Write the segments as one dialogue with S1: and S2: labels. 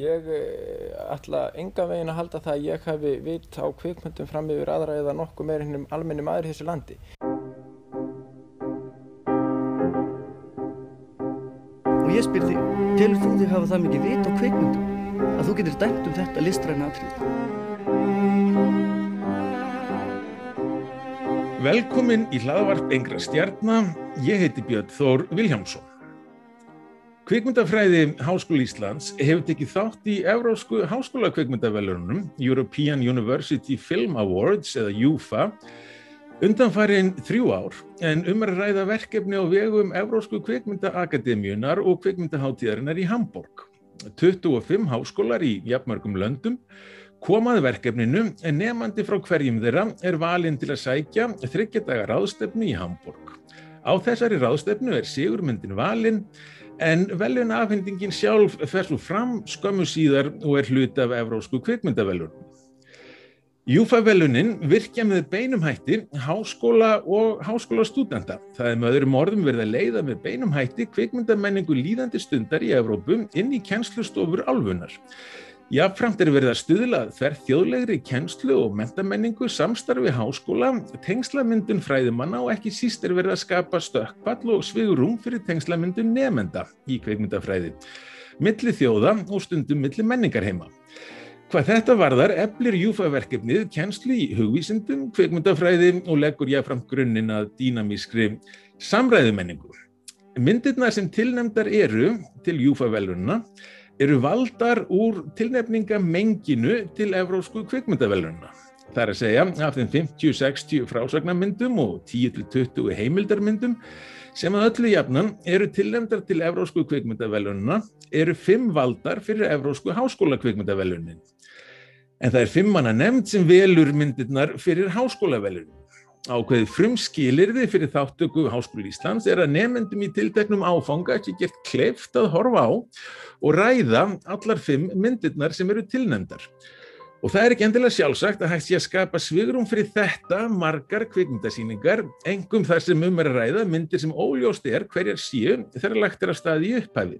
S1: Ég eh, ætla enga veginn að halda það að ég hafi vit á kvikmyndum fram yfir aðra eða nokkuð meir hennum almenni maður í þessu landi.
S2: Og ég spyr þig, telur þú þig hafa það mikið vit á kvikmyndum að þú getur dæmt um þetta listræna atrið?
S3: Velkomin í hlaðvarp Engra stjarnar, ég heiti Björn Þór Viljámsson. Kvikmyndafræði Háskóli Íslands hefur tekið þátt í Evrósku háskólakvikmyndavelunum, European University Film Awards eða UFA, undanfærin þrjú ár en um að ræða verkefni á vegum Evrósku kvikmyndaakademíunar og kvikmyndaháttíðarinnar í Hamburg. 25 háskólar í jafnmörgum löndum komaði verkefninu en nefandi frá hverjum þeirra er valinn til að sækja þryggjadaga ráðstefnu í Hamburg. Á þessari ráðstefnu er sigurmyndin valinn en veljuna afhendingin sjálf fer svo fram skömmu síðar og er hlut af Evrósku kvikmyndavelun. Júfa-velunin virkja með beinum hætti háskóla og háskólastúdenda. Það er með öðrum orðum verið að leiða með beinum hætti kvikmyndamenningu líðandi stundar í Evrópu inn í kjenslustofur álfunar. Jáfnframt er verið að stuðla þær þjóðlegri kennslu og mentamenningu samstarfi háskóla, tengslamyndun fræðimanna og ekki síst er verið að skapa stökkpall og svigurum fyrir tengslamyndun nefenda í kveikmyndafræði, milli þjóða og stundum milli menningarheima. Hvað þetta varðar eflir júfaverkefnið kennslu í hugvísindum, kveikmyndafræði og leggur jáfnframt grunninn að dýnamískri samræðumenningu. Myndirna sem tilnemdar eru til júfavelunna eru valdar úr tilnefningamenginu til Evrósku kvikmyndavelununa. Það er að segja af þeim 50-60 frásagnarmyndum og 10-20 heimildarmyndum sem að öllu jafnan eru tilnefndar til Evrósku kvikmyndavelununa eru fimm valdar fyrir Evrósku háskóla kvikmyndavelunin. En það er fimm manna nefnd sem velur myndirnar fyrir háskólavelunin. Ákveðið frumskilirði fyrir þáttöku Háskóli Íslands er að nefnendum í tilteknum áfanga ekki gert kleift að horfa á og ræða allar fimm myndirnar sem eru tilnefndar. Og það er ekki endilega sjálfsagt að hægt sé að skapa svigrum fyrir þetta margar kvikmyndasýningar, engum þar sem um er að ræða myndir sem óljóst er hverjar síu þegar lagt er að staði í upphæfi.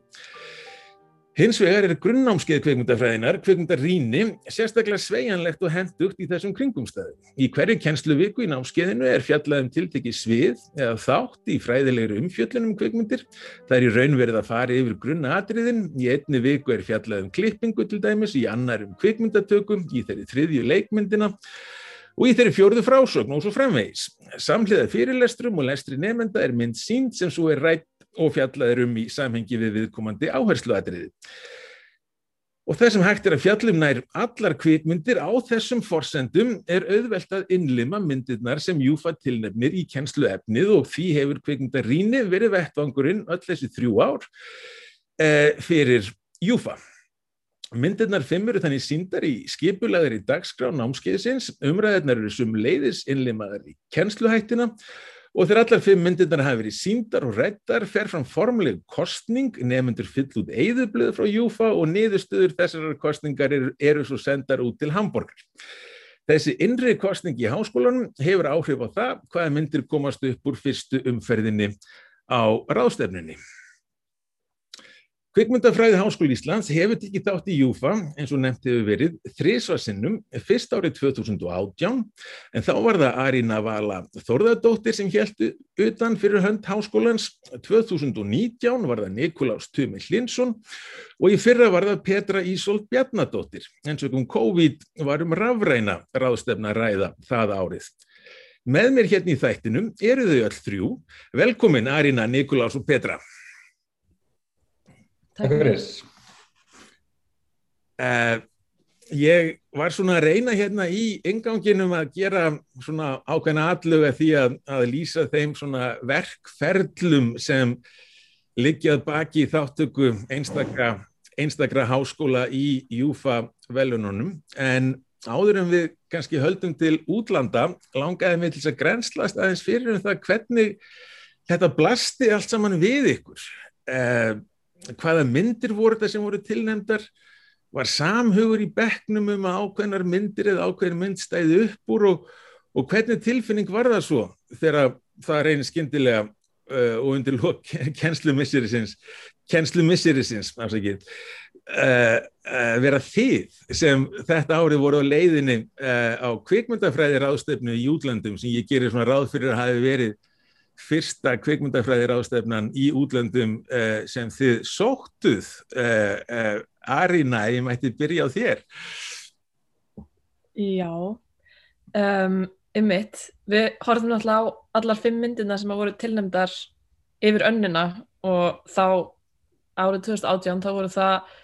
S3: Hins vegar er grunnnámskeið kveikmyndafræðinar, kveikmyndarýni, sérstaklega sveianlegt og hendugt í þessum kringumstæðu. Í hverju kennsluviku í námskeiðinu er fjallað um tiltekki svið eða þátt í fræðilegri umfjöllunum kveikmyndir. Það er í raun verið að fara yfir grunnatriðin, í einni viku er fjallað um klippingu til dæmis, í annar um kveikmyndatökum, í þeirri þriðju leikmyndina og í þeirri fjórðu frásögn og svo framvegis. Samhliða fyrirlestrum og lestri nefnda er mynd sínt sem svo er rætt og fjallaður um í samhengi við viðkomandi áhersluatriði. Og þessum hægt er að fjallum nær allar kvikmyndir á þessum forsendum er auðvelt að innlima myndirnar sem Júfa tilnefnir í kennsluefnið og því hefur kvikmyndaríni verið vettvangurinn öll þessi þrjú ár eh, fyrir Júfa. Myndirnar fimm eru þannig síndar í skipulaður í dagskrá námskeiðsins, umræðirnar eru sum leiðis innlimaðar í kennsluhættina Og þegar allar fimm myndirnar hafi verið síndar og rættar fer fram formuleg kostning, nefnendur fyll út eigðublöð frá Júfa og niðurstöður þessar kostningar eru, eru svo sendar út til Hamburger. Þessi innri kostning í háskólanum hefur áhrif á það hvaða myndir komast upp úr fyrstu umferðinni á ráðstefnunni. Kvikmyndafræði Háskóli Íslands hefur tikið þátt í Júfa eins og nefnt hefur verið þrísvarsinnum fyrst árið 2018 en þá var það Arína Vala Þorðardóttir sem heldu utan fyrir hönd háskólans 2019 var það Nikolás Tumi Hlinsson og í fyrra var það Petra Ísolt Bjarnadóttir eins og um COVID var um rafræna ráðstefna ræða það árið. Með mér hérna í þættinum eru þau öll þrjú. Velkomin Arína, Nikolás og Petra.
S4: Takk fyrir.
S3: Uh, ég var svona að reyna hérna í ynganginum að gera svona ákveðna alluga því að, að lýsa þeim svona verkferlum sem liggjað baki þáttöku einstakra, einstakra háskóla í Júfa velununum en áður en við kannski höldum til útlanda langaði mig til þess að grenslast aðeins fyrir um það hvernig þetta blasti allt saman við ykkur. Uh, hvaða myndir voru þetta sem voru tilnefndar var samhugur í bekknum um að ákveðnar myndir eða ákveðin mynd stæði upp úr og, og hvernig tilfinning var það svo þegar það reynir skindilega uh, og undir kennslumissirisins kennslumissirisins uh, uh, vera þið sem þetta árið voru á leiðinni uh, á kvikmyndafræðir ástefnu í útlandum sem ég gerir svona ráð fyrir að hafi verið fyrsta kvikmyndafræðir ástefnan í útlandum sem þið sóttuð Arina, ég mætti byrja á þér.
S4: Já um, ymmit, við horfum náttúrulega á allar fimm myndina sem hafa voru tilnæmdar yfir önnina og þá árið 2018 þá voru það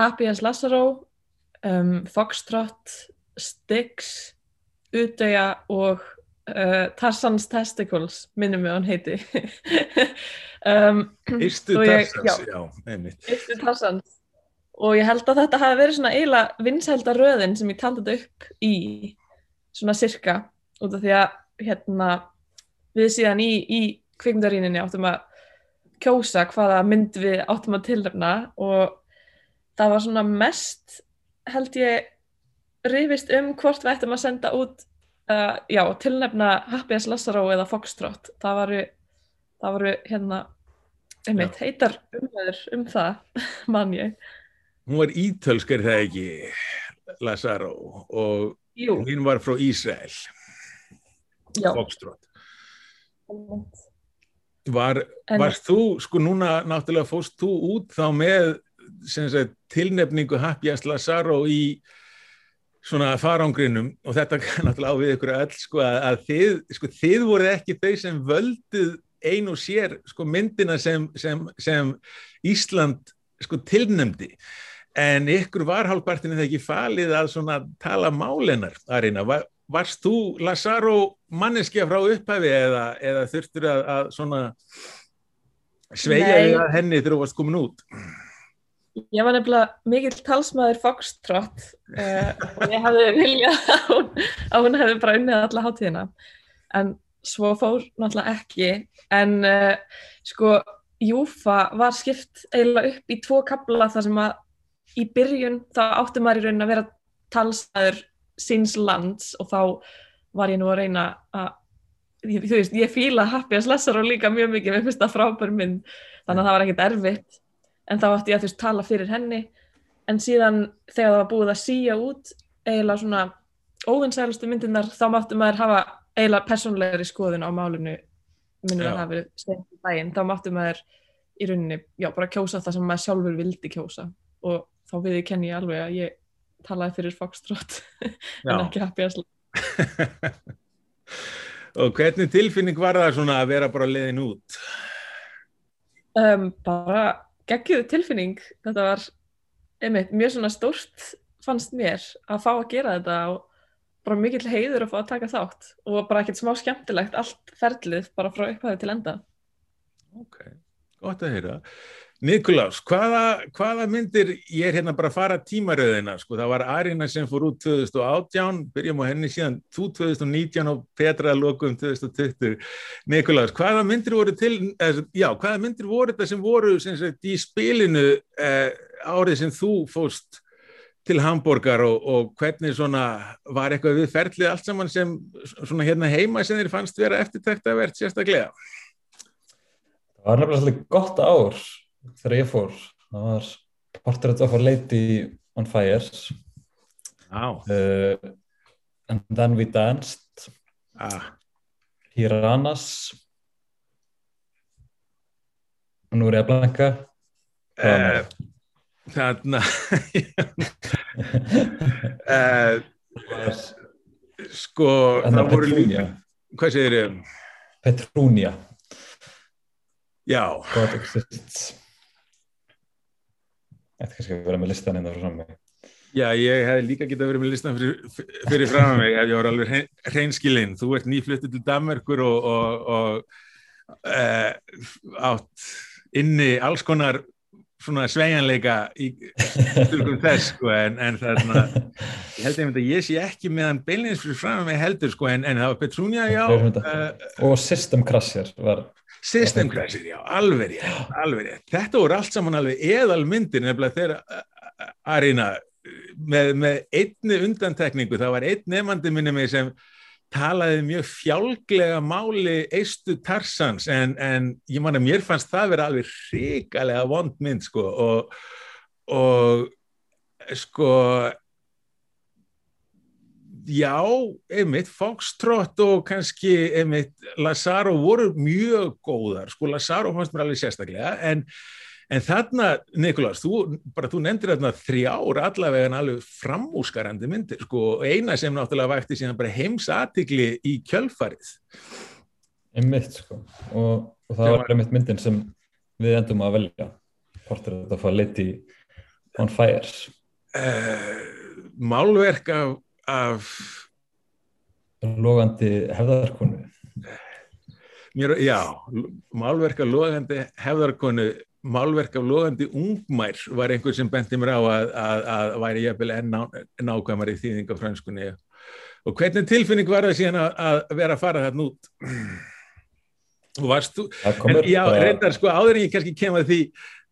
S4: Happy as Lazaro um, Foxtrot Styx Udøya og uh, Tarzan's Testicles minnum við hann heiti.
S3: Um, Ístu Tarzans, já,
S4: einmitt. Ístu Tarzans. Og ég held að þetta hafi verið svona eiginlega vinsældaröðin sem ég taldi þetta upp í svona sirka út af því að hérna við síðan í, í kvikmyndaríninni áttum að kjósa hvaða mynd við áttum að tilnefna og það var svona mest held ég rifist um hvort við ættum að senda út uh, já, tilnefna Happy as Lazaro eða Foxtrot það varu, það varu hérna einmitt, heitar umhverður um það mann ég.
S3: Hún var ítölskar það ekki Lazaro og Jú. hinn var frá Ísrael Foxtrot. Var, varst þú, sko núna náttúrulega fóst þú út þá með sagt, tilnefningu Happjast Lazaro í svona farangrinum og þetta náttúrulega á við ykkur öll sko að, að þið, sko þið voru ekki þau sem völduð ein og sér sko myndina sem, sem, sem Ísland sko tilnefndi. En ykkur var hálfpartinu þegar ekki falið að svona tala málennar Arina, var, varst þú Lazaro manneskja frá upphæfi eða, eða þurftur að, að svona að henni þegar þú varst komin út?
S4: Ég var nefnilega mikill talsmaður Foxtrot uh, og ég hefði viljað að hún, að hún hefði bara unnið alla hátíðina. En svo fór náttúrulega ekki. En uh, sko Júfa var skipt eiginlega upp í tvo kabla þar sem að í byrjun þá áttum maður í raunin að vera talsmaður síns lands og þá var ég nú að reyna að þú veist, ég fíla Happy as Lazaro líka mjög mikið með fyrsta frábær mynd. Þannig að það var ekkert erfitt en þá ætti ég að þú veist tala fyrir henni. En síðan þegar það var búið að síja út eiginlega svona óvinsælustu myndirnar þá máttu maður hafa eiginlega personlegri skoðun á málunu minnum að það verið stefn í daginn. Þá máttu maður í rauninni, já, bara kjósa það sem maður sjálfur vildi kjósa. Og þá við ég kenni alveg að ég talaði fyrir Foxtrot en ekki Happy as
S3: Og hvernig tilfinning var það svona að vera bara leiðin út?
S4: Um, bara geggjur tilfinning. Þetta var einmitt mjög svona stórt fannst mér að fá að gera þetta og bara mikill heiður að fá að taka þátt og bara ekkert smá skemmtilegt allt ferlið bara frá upphæðu til enda.
S3: Ok, gott að heyra Nikolás, hvaða, hvaða myndir, ég er hérna bara að fara tímaröðina, sko, það var Arina sem fór út 2018, byrjum á henni síðan, þú 2019 og Petra lokum 2020. Nikolás, hvaða myndir voru til, eh, já, hvaða myndir voru þetta sem voru sem sagt, í spilinu eh, árið sem þú fóst til Hamburger og, og hvernig svona var eitthvað við ferlið allt saman sem svona hérna heima sem þér fannst vera eftirtækt að verðt sérstaklega?
S5: Það var nefnilega svolítið gott ár þegar ég fór það var Portrait of a Lady on Fire.
S3: Wow.
S5: uh, and then we danced.
S3: Ah.
S5: Piranhas og nú er ég að blanka
S3: uh, þarna uh, sko það voru líka hvað segir ég?
S5: Petrúnia.
S3: Já.
S5: God exists? Þetta kannski að vera með listan enda hérna frá saman mig.
S3: Já, ég hef líka getið að vera með listan fyrir, fyrir að mig ef ég voru alveg hrein, hreinskilinn. Þú ert nýfluttið til Danmarkur og, og, og uh, átt inni alls konar svona sveianleika í styrkum þess sko en, en það er svona ég held einmitt að ég sé ekki meðan beilins fyrir að mig heldur sko en, en það var Petrúnia já uh,
S5: og System Crasher var
S3: System Crasher, já, alveg rétt, alveg rétt. Þetta voru allt saman alveg eðalmyndir nefnilega þegar Arina með, með einni undantekningu, það var einn nefandi minni mig sem talaði mjög fjálglega máli eistu Tarsans en, en ég man að mér fannst það vera alveg ríkalega vond mynd sko og, og sko já, einmitt Foxtrot og kannski einmitt Lazaro voru mjög góðar sko Lazaro fannst mér alveg sérstaklega en En þarna, Nikolás, þú, bara, þú nefndir þarna þrjár allavega alveg framúskarandi myndir, sko, og eina sem náttúrulega vækti síðan bara heimsatikli í kjölfarið.
S5: Einmitt, sko, og, og það var einmitt myndin sem við endum að velja, hvort þetta að fá liti on fire.
S3: Uh, málverk af, af...
S5: Logandi hefðarkonu.
S3: Mér, já, málverk af logandi hefðarkonu málverk af logandi ungmær var einhver sem benti mér á að, að, að væri jafnvel enn ná, nákvæmar í þýðing af franskunni og hvernig tilfinning var það síðan að, að vera að fara þarna út og varst þú en, já, reyndar sko áður en ég kannski kem að því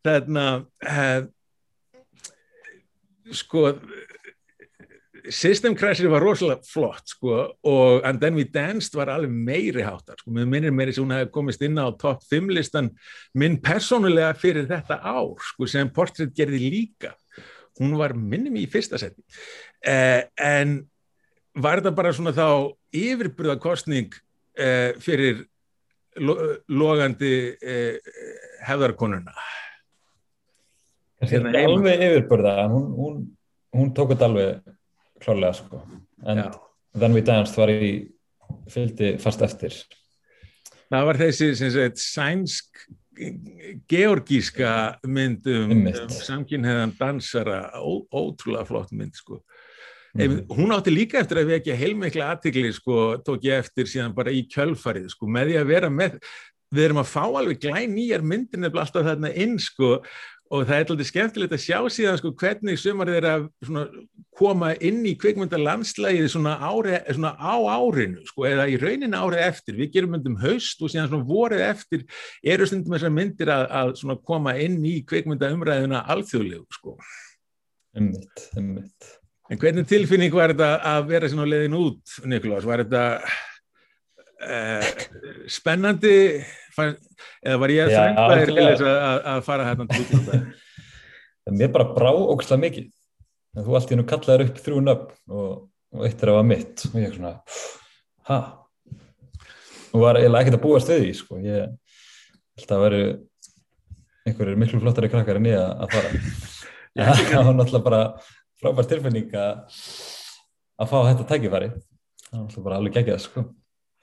S3: þarna uh, sko System Crasher var rosalega flott sko og And Then We Danced var alveg meiri háttar sko, mér minnir meiri sem hún hefði komist inn á top 5 listan minn persónulega fyrir þetta ár sko sem Portrait gerði líka. Hún var minnum í fyrsta seti. Eh, en var þetta bara svona þá yfirbröðakostning eh, fyrir lo logandi eh, hefðarkonuna?
S5: Það er hérna alveg yfirbröða hún, hún, hún tók þetta alveg klálega sko. En Já. Then We Danced var í fylgdi fast eftir.
S3: Það var þessi sagt, sænsk georgíska mynd um, um samkynniðan dansara. Ó, ótrúlega flott mynd sko. Mm. hún átti líka eftir að vekja heilmikla aðtikli sko tók ég eftir síðan bara í kjölfarið sko með því að vera með við erum að fá alveg glæn nýjar myndir nefnilega alltaf þarna inn sko og það er alltaf skemmtilegt að sjá síðan sko, hvernig sumar þeir að koma inn í kvikmyndalandslægið svona, svona á árinu sko, eða í rauninu árið eftir við gerum myndum haust og síðan vorið eftir eru stundum þessar myndir að, að koma inn í kvikmyndaumræðina alþjóðlegu sko.
S5: ummitt, ummitt
S3: En hvernig tilfinning var þetta að vera svona leiðin út, Nikolás? Var þetta uh, spennandi eða var ég þér til þess að, fara hérna til útlanda?
S5: Mér bara brá ógslag mikið. Þú allt í hennu kallaður upp þrjú nöfn og, og eitt er að var mitt og ég svona, hæ? Og var eiginlega ekkert að búa stöði, sko. Ég held að veru einhverjir miklu flottari krakkar en ég að fara. Það var náttúrulega bara frábært tilfinning að að fá þetta tækifæri. Það var náttúrulega bara alveg geggjað, sko.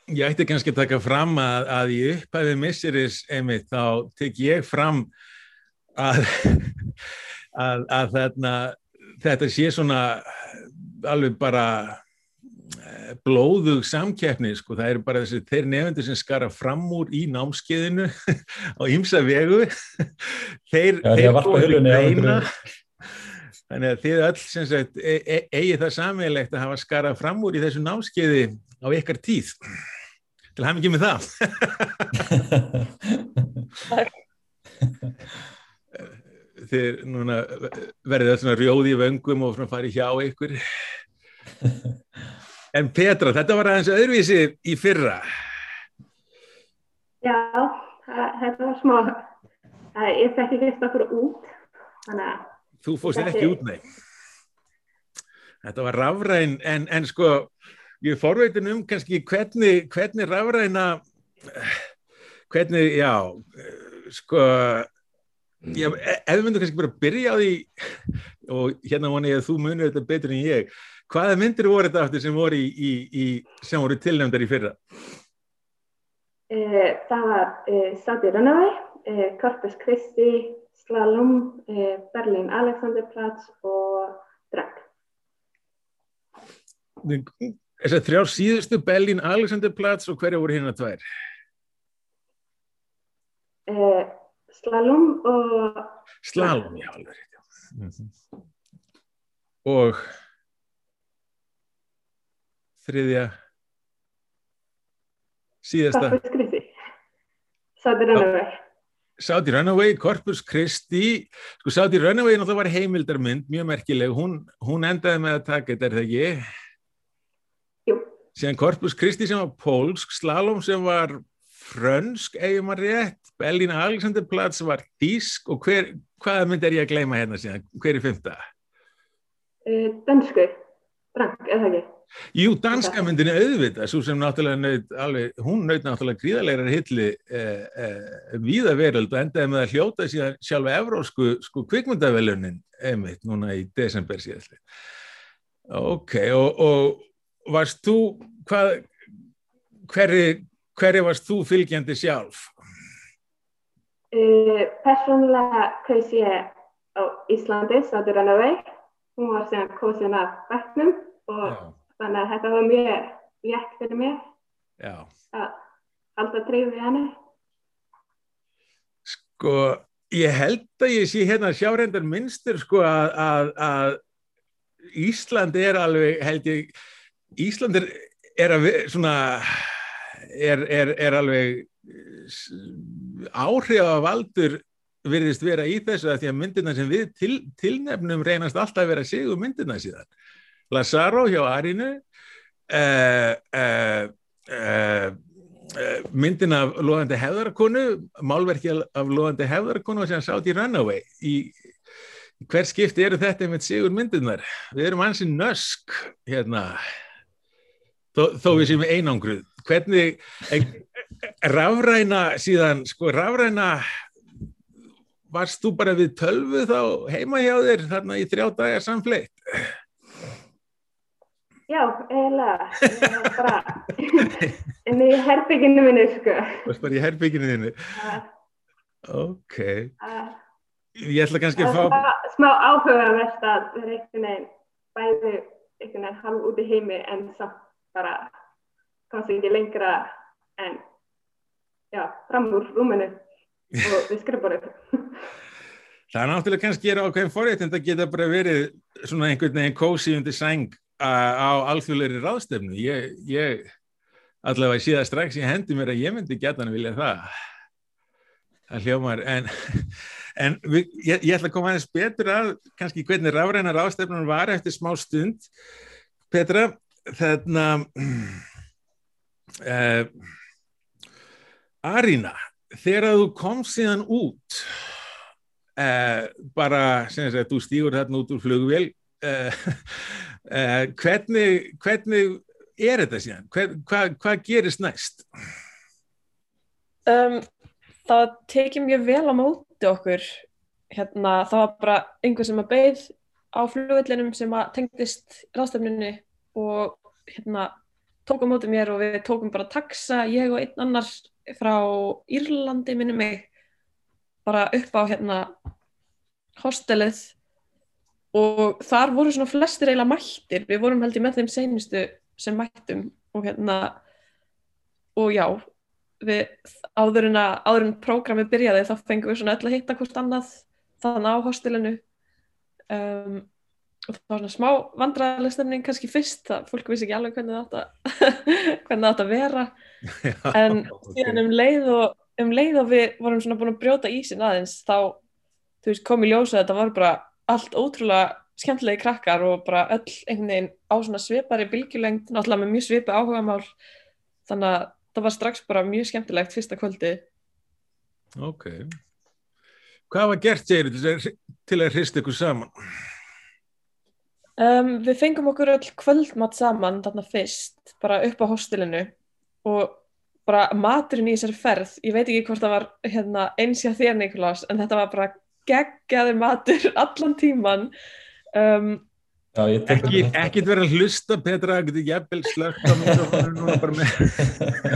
S3: Ég ætti kannski að taka fram að, að í upphæfið missiris einmitt þá tek ég fram að, að, að þarna, þetta sé svona alveg bara eh, blóðug samkeppni sko, það eru bara þessi þeir nefndir sem skara fram úr í námskeiðinu á ýmsa vegu. Þeir,
S5: þeir búið
S3: reyna þannig að þið öll sem sagt e e eigi það samveilegt að hafa skara fram úr í þessu námskeiði á ykkar tíð. Til að hafa mikið með það. Þið núna verðið það svona rjóði í vöngum og farið hjá ykkur. En Petra, þetta var aðeins öðruvísi í fyrra.
S6: Já, þetta var smá ég fekk ekki eftir okkur út. Þannig að
S3: Þú fóðst ekki út, nei Þetta var rafræn en, en sko ég forveitin um kannski hvernig, hvernig rafræna hvernig, já sko ég, ef við myndum kannski bara byrja á því og hérna voni ég að þú munir þetta betur en ég hvaða myndir voru þetta aftur sem voru, í, í, í, sem voru tilnæmdar í fyrra?
S6: Eh, það var eh, Runaway eh, Corpus Christi Slalom eh, Berlin Alexanderplatz og Drag
S3: Þessar þrjár síðustu Berlin Alexanderplatz og hverja voru hérna tvær?
S6: Uh, slalom og...
S3: Slalom, já, alveg rétt, -hmm. Og þriðja síðasta...
S6: Corpus Christi. Saudi Runaway.
S3: Saudi Runaway, Corpus Christi. Sko, Saudi Runaway náttúrulega var heimildarmynd, mjög merkileg. Hún, hún endaði með að taka þetta, er það ekki?
S6: Jú.
S3: Síðan Corpus Christi sem var pólsk, Slalom sem var frönsk, eigum að rétt, Berlín Alexanderplatz var þýsk og hver, hvaða mynd er ég að gleyma hérna síðan? Hver er fymta?
S6: Uh, dönsku, Frank, eða ekki?
S3: Jú, danska myndin er auðvitað, svo sem náttúrulega naut, alveg, hún naut náttúrulega gríðalegar hilli eh, eh, víða veröld og endaði með að hljóta síðan sjálfa evrósku sko kvikmyndavelunin einmitt núna í desember síðan. Ok, og, og varst þú, hvað, hverri, hverri varst þú fylgjandi sjálf?
S6: Uh, persónulega kaus ég á Íslandi, Sátur Rannaveg. Hún var síðan kosin af bekknum og
S3: Já,
S6: þannig að þetta var mjög létt fyrir mér
S3: já.
S6: að halda tryggð við henni.
S3: Sko, ég held að ég sé hérna sjárendar minnstur sko að, að, að Ísland er alveg, held ég, Ísland er, er að, svona, er, er, er alveg áhrifavaldur virðist vera í þessu að því að myndina sem við til, tilnefnum reynast alltaf að vera sigur myndina síðan. Lazaro hjá Arinu, uh, myndin af loðandi hefðarkonu, málverki af loðandi hefðarkonu og sem sátt í Runaway. Í, hver skipti eru þetta með sigur myndinar? Við erum hansi nösk hérna, þó, þó við séum einangruð. Hvernig, rafræna síðan, sko rafræna varst þú bara við tölvu þá heima hjá þér þarna í þrjá dagar samfleitt?
S6: Já, eiginlega. Ég var bara inn í herbygginu minni, sko.
S3: Varst bara í herbygginu þinni?
S6: Það
S3: Ok,
S6: það-
S3: ég ætla kannski
S6: það
S3: að fá,
S6: var smá áhugaverst að vera einhvern veginn bæði einhvern veginn halv út í heimi en samt bara komst ekki lengra en já, fram úr rúminu og við skrifborðið.
S3: það er náttúrulega kannski er ákveðin forréttind að geta bara verið svona einhvern veginn kósi undir sæng á alþjóðleiri ráðstefnu. Ég, ég allavega það strax ég hendi mér að ég myndi geta hann vilja það. Það hljómar, en, en við, ég, ég ætla að koma aðeins betur að kannski hvernig rafræna ráðstefnun var eftir smá stund. Petra, þarna, uh, Arína, þegar þú kom síðan út, uh, bara sem sagt, þú stígur þarna út úr flugvél, uh, uh, hvernig, hvernig er þetta síðan? Hvað hva, hva gerist næst?
S4: Um, það tekið mjög vel á móti okkur hérna, það var bara einhver sem að beið á flugvellinum sem að tengdist ráðstefnunni og hérna, tók á móti mér og við tókum bara taxa, ég og einn annar frá Írlandi minni mig bara upp á hérna hostelið og þar voru svona flestir eiginlega mættir, við vorum held ég með þeim seinustu sem mættum og hérna og já, við áður en að áður en prógramið byrjaði þá fengum við svona öll að hitta hvort annað þannig á hostelinu. Um, og það var svona smá vandræðaleg stemning kannski fyrst það fólk vissi ekki alveg hvernig það átt að hvernig það átt að vera. En síðan um leið og um leið og við vorum svona búin að brjóta ísin aðeins þá þú veist kom í ljósa þetta var bara allt ótrúlega skemmtilegi krakkar og bara öll einhvern veginn á svona svipari bylgjulengd náttúrulega með mjög svipi áhugamál þannig að það var strax bara mjög skemmtilegt fyrsta kvöldi
S3: Ok. Hvað var gert, þú, til að hrista ykkur saman?
S4: um, Við fengum okkur öll kvöldmatt saman þarna fyrst bara upp á hostelinu og bara maturinn í þessari ferð ég veit ekki hvort það var hérna, eins hjá þér Nikolás en þetta var bara geggjaði matur allan tíman um,
S5: Já,
S3: Ekki, ekkit verið að hlusta, Petra, getur jafnvel slögt á mikrofónu núna bara með.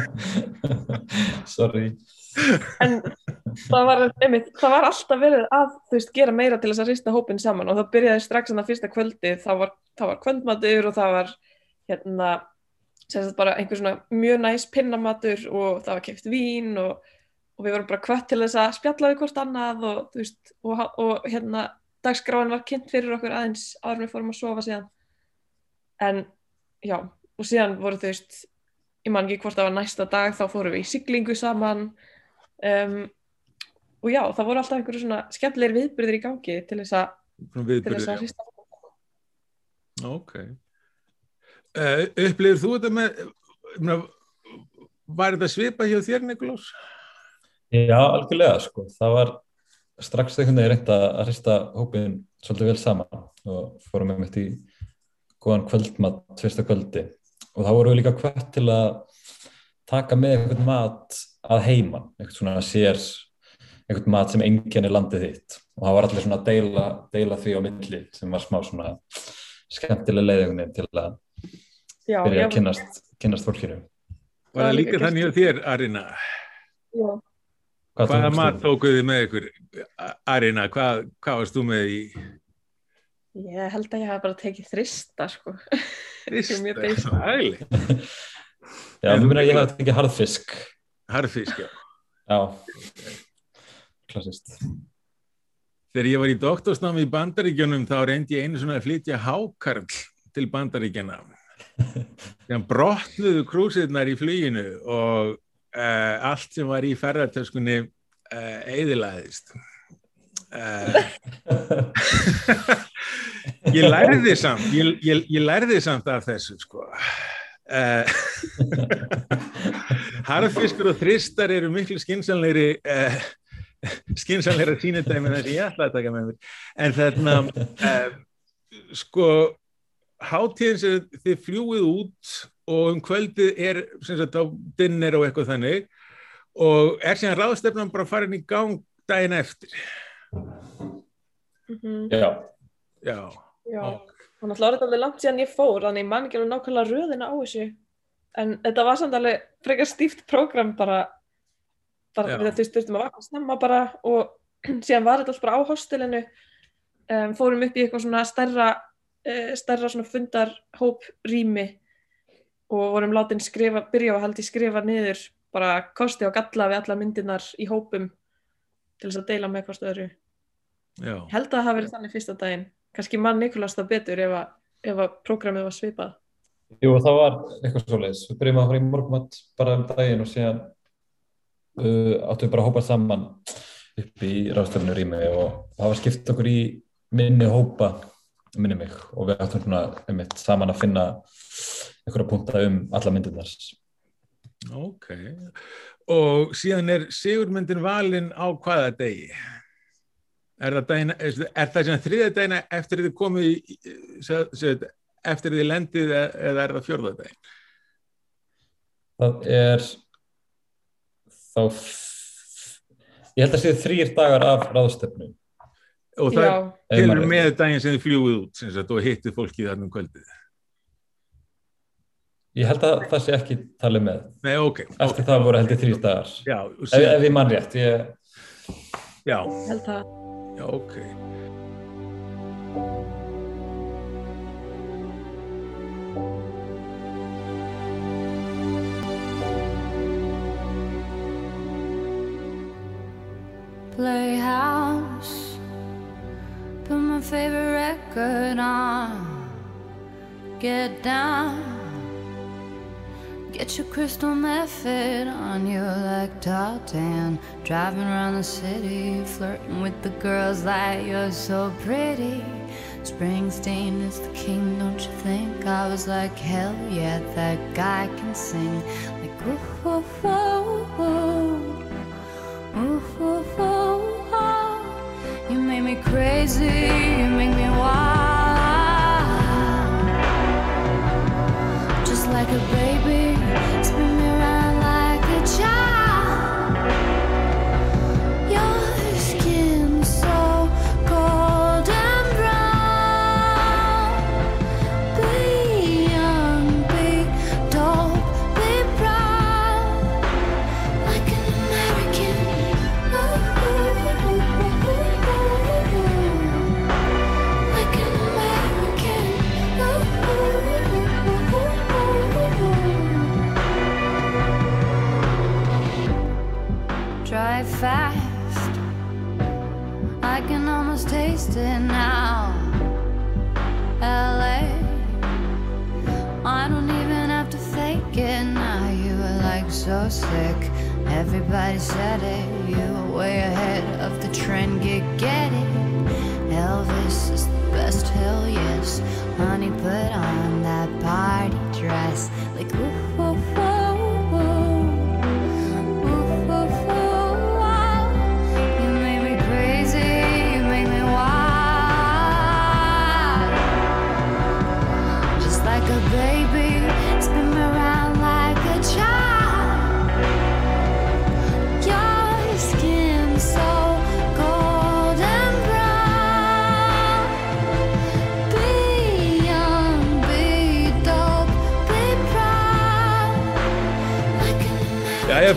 S5: Sorry.
S4: en það var, einmitt, það var alltaf verið að veist, gera meira til þess að rista hópin saman og það byrjaði strax en það fyrsta kvöldi þá var, það var kvöldmatur og það var hérna bara einhver svona mjög næs pinnamatur og það var keft vín og, og við vorum bara kvött til þess að spjalla við hvort annað og veist og, og hérna dagskráin var kynnt fyrir okkur aðeins áður við fórum að sofa síðan en já og síðan voru þú veist ég man ekki hvort það var næsta dag þá fórum við í siglingu saman um, og já, það voru alltaf einhverju svona skemmtilegir viðbyrðir í gangi til þess að, til þess að hrista
S3: Ok. Uh, upplifir þú þetta með, með var þetta svipað hjá þér, Nikolás?
S5: Já, algjörlega, sko. Það var strax einhvern veginn reynd að hrista hópin svolítið vel saman og fórum með mitt í góðan kvöldmat, tvista kvöldi. Og þá vorum við líka hvert til að taka með einhvern mat að heiman, einhvern svona sér, einhvern mat sem enginn er landið þitt. Og það var allir svona að deila, deila því á milli sem var smá svona skemmtilega leiðingunni til að byrja
S4: ég-
S5: að kynnast, kynnast fólkinu.
S3: Var það líka þannig hjá þér, Arina?
S4: Já.
S5: Hvað
S3: Hvaða mat tókuð þið með ykkur? Arina, hvað, hvað varst þú með í
S4: Ég held að ég hef bara tekið þrista, sko.
S3: rist?
S4: Mjög basic.
S3: Ægileg.
S5: Já, mér meina að ég hafði tekið harðfisk.
S3: Harfisk, já.
S5: Já, klassist.
S3: Þegar ég var í doktorsnámi í Bandaríkjunum þá reyndi ég einu svona að flytja hákarl til Bandaríkjana. Þegar brotnuðu krúsirnar í fluginu og uh, allt sem var í ferðartöskunni uh, eðilaðist. Uh, ég lærði samt, ég, ég, ég lærði samt af þessu sko. Harfiskur og þristar eru miklu skynsanleiri uh, skynsanleira sínudæmi þess að ég ætla að taka með mér en þarna uh, sko hátíðin sem þið fljúið út og um kvöldið er sem sagt á dinner og eitthvað þannig og er síðan ráðstefnan bara farin í gang daginn eftir
S4: Mhm.
S5: Já,
S3: já,
S4: Já. Og náttúrulega var þetta alveg langt síðan ég fór, þannig ég man ekki alveg nákvæmlega röðina á þessu. En þetta var samt alveg frekar stíft prógram bara, bara við þú þurftum að vakna snemma bara og síðan var þetta allt bara á hostelinu. Um, fórum upp í eitthvað svona stærra, uh, stærra svona fundarhóp rými og vorum látin skrifa, byrja að haldi skrifa niður bara kosti og galla við allar myndirnar í hópum til þess að deila með hvort öðru.
S3: já,
S4: held að það hafi verið þannig fyrsta daginn. Kannski mann Nikolás það betur ef að, ef að prógramið var svipað.
S5: jú, það var eitthvað svoleiðis. Við byrjum að fara í morgumat bara um daginn og síðan uh, áttum við bara að hópa saman upp í ráðstöfnu rými og það var skipt okkur í minni hópa, minni mig, og við áttum svona einmitt saman að finna einhverja punta um alla myndirnar.
S3: ok. Og síðan er sigurmyndin valin á hvaða degi? Er það, daginn, er það sem þriða dagina eftir þið komið í, eftir þið lendið e- eða er það fjórða daginn?
S5: Það er þá ég held að séu þrýr dagar af ráðstöfnu.
S3: og það er með daginn sem þið fljúið út sem sagt, og hittið fólkið þarna um kvöldið
S5: Ég held að það sé ekki talið með.
S3: nei, ok,
S5: Eftir það voru held ég þrýr dagar.
S3: já,
S5: Ef, ef ég mann rétt, ég,
S3: já,
S4: held að
S3: já, ok
S7: Playhouse, put my favorite record on. Get down, get your crystal method on you like Tartan. Driving around the city, flirting with the girls like you're so pretty. Springsteen is the king, don't you think? I was like, hell yeah, that guy can sing. Like, ooh, ooh, ooh. Ooh, ooh, ooh, ooh. You make me crazy, you make me wild. Like a baby,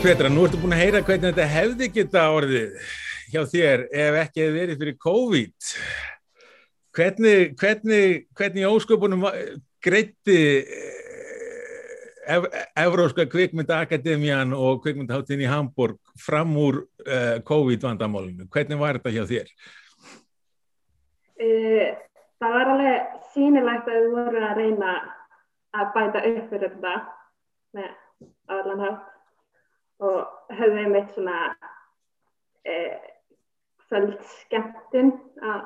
S3: Petra, nú ertu búin að heyra hvernig þetta hefði geta orðið hjá þér ef ekki hefði verið fyrir COVID. Hvernig, hvernig, hvernig ósköpunum greitti ev Evróska kvikmyndaakademían og kvikmyndaháttin í Hamburg fram úr uh, COVID-vandamálinu? Hvernig var þetta hjá þér?
S6: Uh, það var alveg sýnilegt að við vorum að reyna að bæta upp fyrir þetta með allan hátt og höfðum við mitt svona uh, kvöldskemmtun að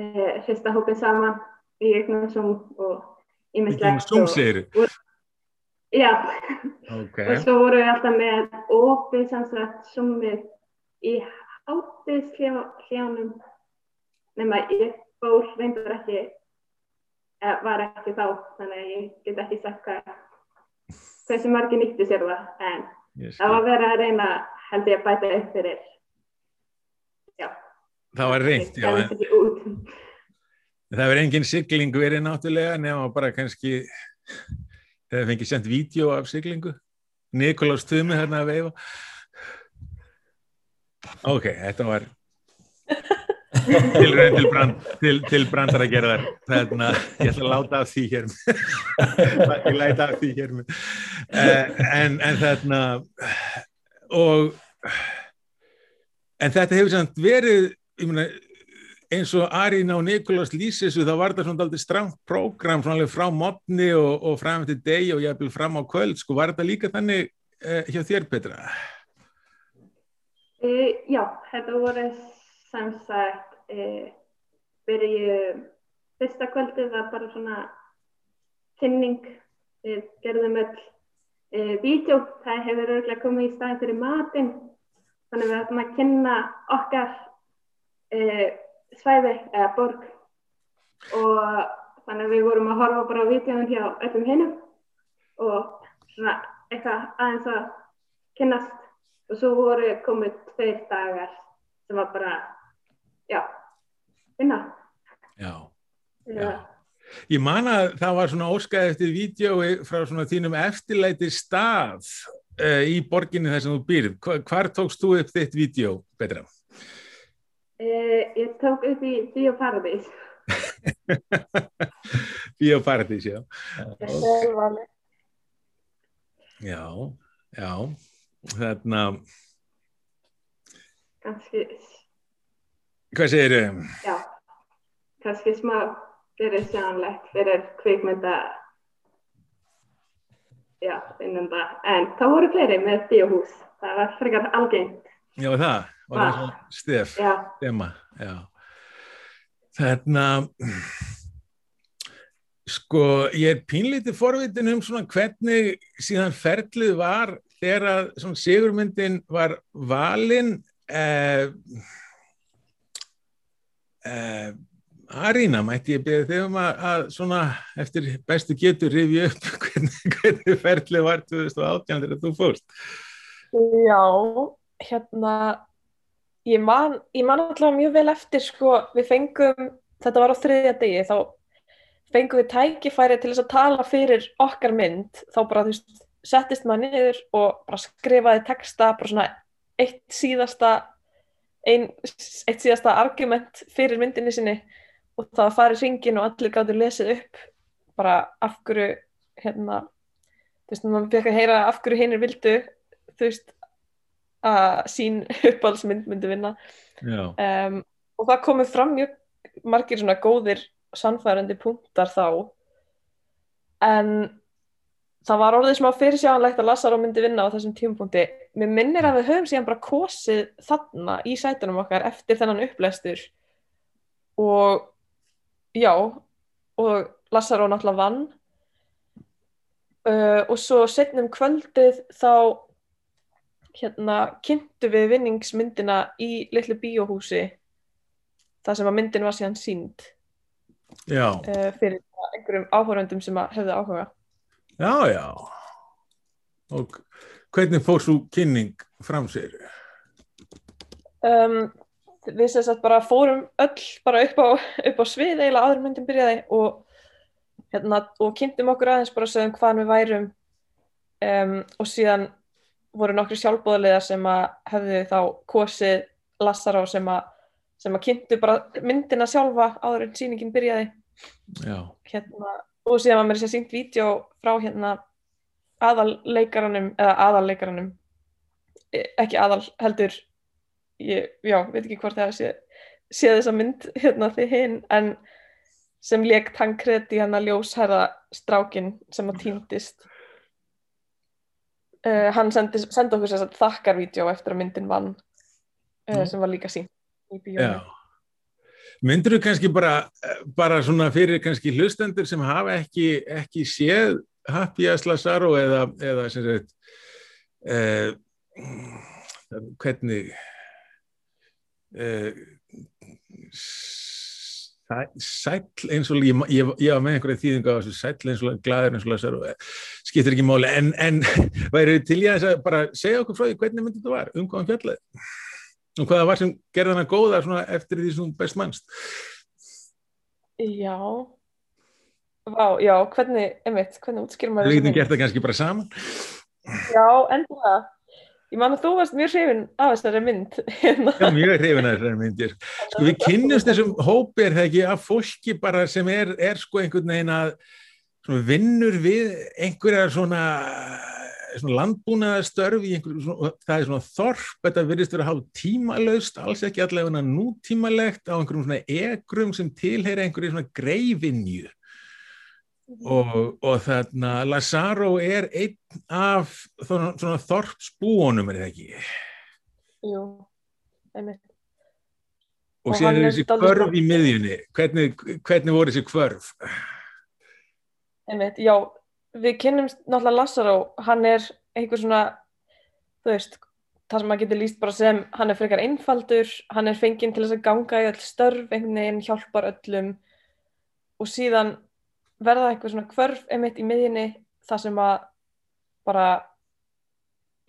S6: uh, hrista hópin saman í ykkur Zoom og
S3: Í
S6: ímislegt.
S3: Zoom segir
S6: Já,
S3: Ok.
S6: og svo vorum við alltaf með opið samsagt Zoomið í hátishljónum nema ég fór reyndar ekki eða var ekki þá þannig að ég get ekki sagt hvað hversu margir nýttu sér það en það var verið að reyna held ég að bæta upp fyrir já,
S3: Það var reynt, já. en- Það verður engin sigling verið náttúrulega nema bara kannski þegar fengið sendt vídeo af siglingu. Nikolás Tumi hérna að veifa. Ok, þetta var tilraun til, brand, til, til brandara gerðar þarna, ég ætla að láta af því hér ég læta af því hér. Eh, en, en þarna og en þetta hefur samt verið ég meina, eins og Arína og Nikolás lýsir þessu þá var þetta svona aldrei stramt prógram svona alveg frá modni og, og fram til degi og jafnvel fram á kvöld sko var þetta líka þannig uh, hjá þér Petra?
S6: Uh, já, þetta voru sem sagt uh, byrju fyrsta kvöldið var bara svona kynning. Við gerðum öll uh, vídeo, það hefur örgulega komið í staðin fyrir matinn. Þannig við ætlum að kynna okkar uh, svæði eða borg. Og þannig við vorum að horfa bara á vídeoðun hjá öllum hinnum og svona eitthvað aðeins að kynnast. Og svo voru komið tveir dagar sem var bara, já, finna.
S3: Já.
S6: Já.
S3: Ég man að það var svona óskæð eftir vídjói frá svona þínum eftirlæti stað uh, í borginni þar sem þú býrð. Hva, hvar tókst þú upp þitt vídjó, Petra?
S6: Eh, ég tók upp í Bíóparadís.
S3: Bíóparadís, já.
S4: Valið.
S3: Já, já. Þarna,
S6: Kannski,
S3: hvað segir þau?
S6: já, kannski smá fyrir sjónlegt fyrir kvikmynda, já, innum það. En það voru fleiri með bíóhús. Það var frekar algengt.
S3: Já, það, var það
S6: Ah.
S3: svona stef,
S6: Já,
S3: þema, já. Þarna, sko, ég er pínlítið forvitin um svona hvernig síðan ferlið var þegar að sigurmyndin var valin eh, eh, Arína, mætti ég beða þig um að, að svona eftir bestu getur rifja upp hvernig, hvernig ferlið var 2018 þegar þú fórst.
S4: Já, hérna, ég man, ég man alltaf mjög vel eftir, sko, við fengum, þetta var á þriðja degi, þá fengum við tækifæri til þess að tala fyrir okkar mynd, þá bara, þú veist, settist maður niður og bara skrifaði texta, bara svona eitt síðasta, ein, eitt síðasta argument fyrir myndinni sinni og það farið hringin og allir gáttu lesið upp bara af hverju, hérna, þú veist, maður fekk að heyra af hverju hinnir vildu, þú veist, að sín uppáhaldsmynd myndi vinna. Um, og það komið fram mjög margir svona góðir sannfærandi punktar þá. En það var orðið smá fyrirsjáanlegt að Lassaró myndi vinna á þessum tímapunkti mér minnir að við höfum síðan bara kosið þarna í sætunum okkar eftir þennan upplestur og já og Lassaró náttúrulega vann. Uh, og svo setnum kvöldið þá hérna kynntu við vinningsmyndina í litlu bíóhúsi þar sem að myndin var síðan sínd uh, fyrir einhverjum áhöröndum sem að hefðu áhuga.
S3: Já, já. Og hvernig fór svo kynning fram sér?
S4: Um, við sem sagt bara fórum öll bara upp á, upp á svið eiginlega áður en myndin byrjaði og, hérna, og kynntum okkur aðeins bara sögum hvaðan við værum. Um, og síðan voru nokkru sjálfbóðaliðar sem að hefðu þá kosið Lassaró sem að, sem að kynntu bara myndina sjálfa áður en sýningin byrjaði.
S3: Já,
S4: hérna, og síðan var mér sér sínt vídeo frá hérna aðalleikaranum eða aðalleikaranum. E- ekki aðal heldur ég, já, veit ekki hvort það sé sé þessa mynd hérna því hinn en sem leik Tankred í hann að ljóshæra strákin sem að týndist. Uh, hann sendi, sendi okkur þess að þakkarvídeó eftir að myndin vann uh, sem var líka sínt í bíónu.
S3: Myndur þú kannski bara, bara svona fyrir kannski hlustendur sem hafa ekki, ekki séð Happy as Lazaro eða, eða sagt, eh, hvernig eh, sæ- sæll eins og ég, ég, ég var með einhverja þýðingu á þessu sæll eins og glæður eins og Lazaro eh, skiptir ekki máli. En, en væri til ég að bara segja okkur frá því hvernig myndi þetta var, um hvað hann fjallaði? Og hvað það var sem gerði hana góða eftir því sem best mannst?
S4: Já Vá, já, hvernig, einmitt, hvernig útskýrum maður
S3: við getum gert það kannski bara saman
S4: Já, endilega. Ég man að þú varst mjög hrifin af þessari mynd. hérna.
S3: Já, mjög hrifin að þessari myndir sko við kynnumst þessum hópi er það ekki af fólki bara sem er, er sko einhvern veginn að svona vinnur við einhverja svona svona landbúnaðastörf í einhverju svona, það er svona þorp, þetta virðist vera hálf tímalaust, alls ekki allavega nútímalegt á einhverjum svona egrum sem tilheyra einhverju svona greifinju og, og þarna Lazaro er einn af svona, svona þorpsbúunum er það ekki?
S4: Jú, einmitt.
S3: og
S4: Og hann
S3: er þessi
S4: dálítið
S3: kvörf
S4: svona-
S3: í miðjunni. Hvernig, hvernig voru þessi kvörf
S4: Einmitt, já, við kynnumst náttúrulega Lassaró, hann er einhver svona, þú veist, það sem maður getur líst bara sem, hann er frekar einfaldur, hann er fenginn til þess að ganga í öll störf, einhvern veginn hjálpar öllum. Og síðan verða eitthvað svona kvörf einmitt í miðjunni, það sem að bara,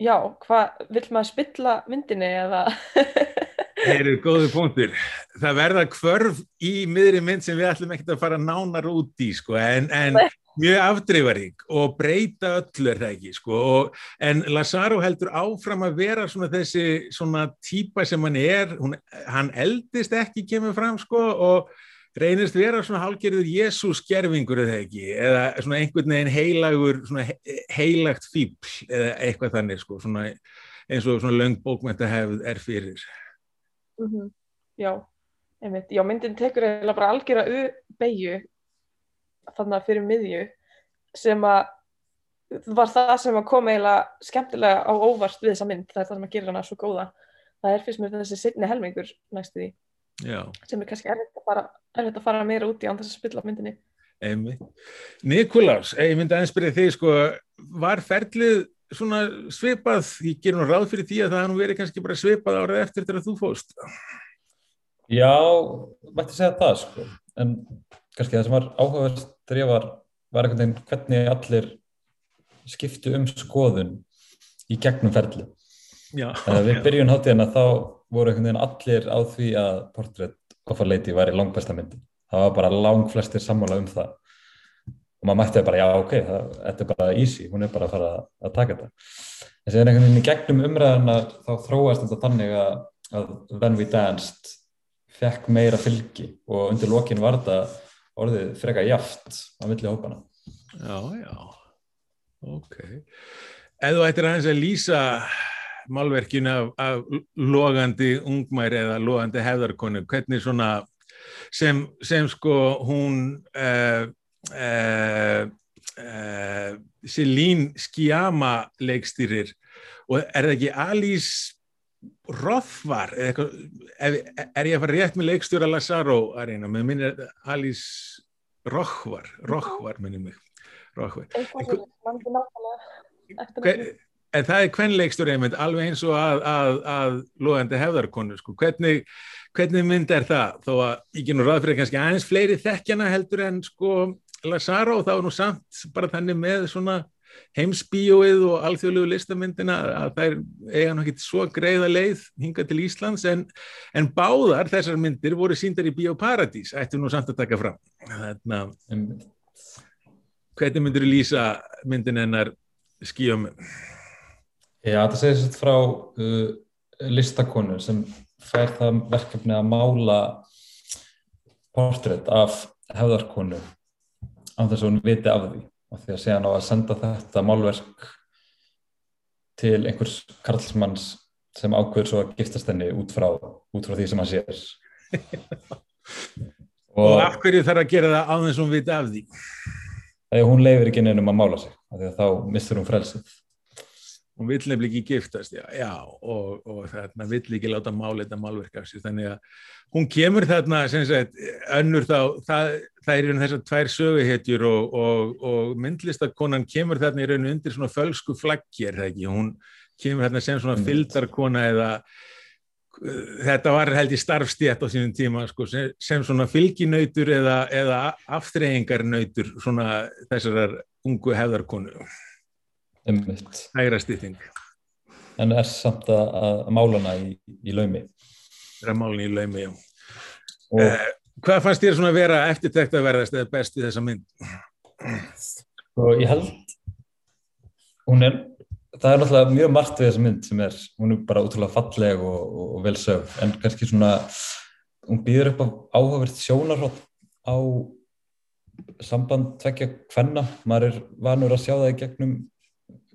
S4: já, hvað, vill maður spilla myndinni eða,
S3: Það eru góði punktur. Það verða kvörf í miðri mynd sem við ætlum ekkert að fara nánar út í, sko, en, en mjög afdreifarík og breyta öllu er það ekki, sko, og, en Lazaro heldur áfram að vera svona þessi svona típa sem hann er, hún, hann eldist ekki, kemur fram, sko, og reynist vera svona hálgerður Jésús gerfingur eða ekki, eða svona einhvern veginn heilagur, svona he- heilagt fíbl eða eitthvað þannig, sko, svona eins og svona löng bókmænta er fyrir.
S4: Mhm. Já, einmitt. Já, myndin tekur eiginlega bara algjöra u-beigju þannig að fyrir miðju sem að var það sem að koma eiginlega skemmtilega á óvart við þessa mynd, það er það sem að gera hana svo góða. Það er fyrst mér þessi seinni helmingur næstu því,
S3: Já.
S4: sem er kannski erfitt að fara, erfitt að fara meira út í án þess að spilla myndinni.
S3: Einmitt. Nikulás, ég myndi aðeins spyrja þig sko, var ferlið svona svipað, ég ger nú ráð fyrir því að það hafi nú verið kannski bara svipað árið eftir þegar þú fóst.
S5: Já, mætti segja það sko, en kannski það sem var áhugaverst þegar ég var, var einhvern veginn hvernig allir skiptu um skoðun í gegnum ferli.
S3: Já.
S5: Uh, við byrjun hátíðina þá voru einhvern veginn allir á því að Portrait of a Lady væri langbesta myndi. Það var bara lang flestir sammála um það. Og maður mætti bara, já ok, það, þetta er bara easy, hún er bara að fara að, að taka þetta. En síðan einhvern veginn í gegnum umræðina þá þróast þetta þannig að, að When We Danced fekk meira fylgi og undir lokin var þetta orðið freka jaft á milli hópana.
S3: Já, já. Ok. Ef þú ættir aðeins að lýsa málverkinu af, af logandi ungmæri eða logandi hefðarkonu, hvernig svona sem, sem sko hún uh, uh, uh, Celine Sciamma leikstýrir. Og er það ekki Alice Rothvar eitthvað, er, er ég að fara rétt með leikstjóra Lazaro Arena, með minn er Alice Rothvar, Rothvar minnum mig Rothvar.
S4: Eitthvað mann ekki nákvæmlega eftir
S3: Hver, en það er kvenleikstjóri einmitt, alveg eins og að, að, að loðandi hefðarkonu, sko. hvernig, hvernig mynd er það, þó að ég genur ráð fyrir kannski aðeins fleiri þekkjana heldur en sko Lazaro það var nú samt bara þannig með svona heimsbíóið og alþjóðlegu listamyndina að þær eiga nú ekki svo greiða leið hinga til Íslands. En, en báðar þessar myndir voru síndar í Bíóparadís, ættu nú samt að taka fram. Þannig að hvernig myndir þú lýsa myndin hennar skíum
S5: Já, þetta segir sér frá uh, listakonu sem fær það verkefni að mála portrétt af hefðarkonu á þess að hún viti af því. Og því að segja á að senda þetta málverk til einhvers karlsmanns sem ákveður svo að giftast henni út frá, út frá því sem hann sér.
S3: Og af hverju þarf að gera það á þess að hún viti af því?
S5: Þegar hún leifir ekki neinum að mála sig því að þá mistur hún frelsið
S3: hún vill nefnilega ekki giftast já, já og, og þarna vill ekki láta mála þetta málverk af sér. Þannig að hún kemur þarna sem sagt önnur þá, það, það er í raun þessar tvær söguhetjur og, og, og myndlistakonan kemur þarna í raun undir svona fölsku flaggi er það ekki, hún kemur þarna sem svona fyldarkona eða þetta var held í starfstétt á sínum tíma sko, sem, sem svona fylginautur eða, eða aftreyingarnautur svona þessarar ungu hefðarkonu
S5: einmitt,
S3: hægra stytting.
S5: En er samt að, að mála hana í, í laumi.
S3: Þeirra málun í laumi já.
S5: og
S3: Eh, hvað fannst þér svona að vera eftirtekt að verðast eða best í þessa mynd?
S5: Og ég held hún er, það er náttúrulega mjög margt við þessa mynd sem er, hún er bara útrúlega falleg og, og, og vel sög, en kannski svona hún býður upp á áhugavert sjónarhótt á samband tvekja hvenna, maður er vanur að sjá það í gegnum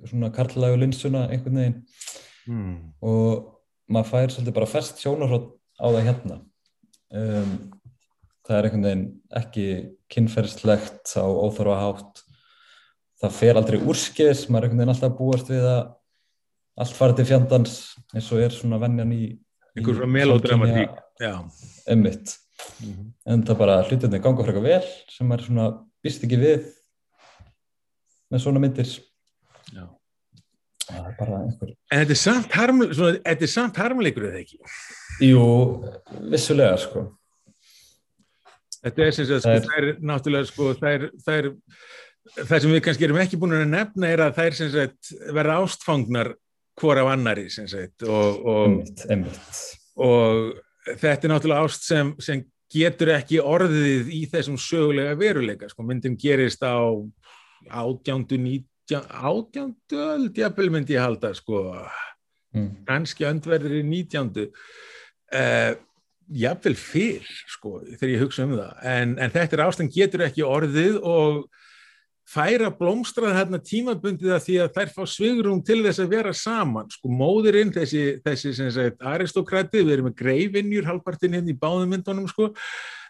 S5: svona karlægu linsuna einhvern veginn.
S3: Hmm.
S5: og maður fær svolítið bara fest sjónarhótt á það hérna. Um, það er einhvern veginn ekki kynferðslegt á óþarfa hátt. Það fer aldrei úrskis maður er einhvern veginn alltaf búast við að allt farið til fjandans eins og er svona venjan í
S3: einhver svona melodramatík
S5: emmitt
S3: Mhm.
S5: en það bara hlutinni ganga frekar vel sem maður svona býst ekki við með svona myndir
S3: Já.
S5: það er bara einhver
S3: en þetta er samt, harm, svona, þetta er samt harmleikur eða ekki?
S5: Jú, vissulega sko.
S3: Þetta er sem sagt, sko,
S5: Það er-
S3: náttúrulega sko, það er, það er það sem við kannski erum ekki búin að nefna er að það er sem sagt verða ástfangnar hvor af annari sem sagt og, og,
S5: emmitt, emmitt
S3: og þetta er náttúrulega ást sem, sem getur ekki orðið í þessum sögulega veruleika sko, myndin gerist á átjándu, átjándu öld, jafnvel myndi ég halda sko,
S5: mm.
S3: kannski öndverðir í nítjándu. Uh, jafnvel fyrr sko, þegar ég hugsa um það. En, en þetta er ástand getur ekki orðið og færa blómstrað hérna tímabundið að því að þær fá svigrum til þess að vera saman. Sko móðurinn, þessi, þessi sem sagt aristokrati, við erum með greifinjur halvpartinn hérna í báðum myndunum sko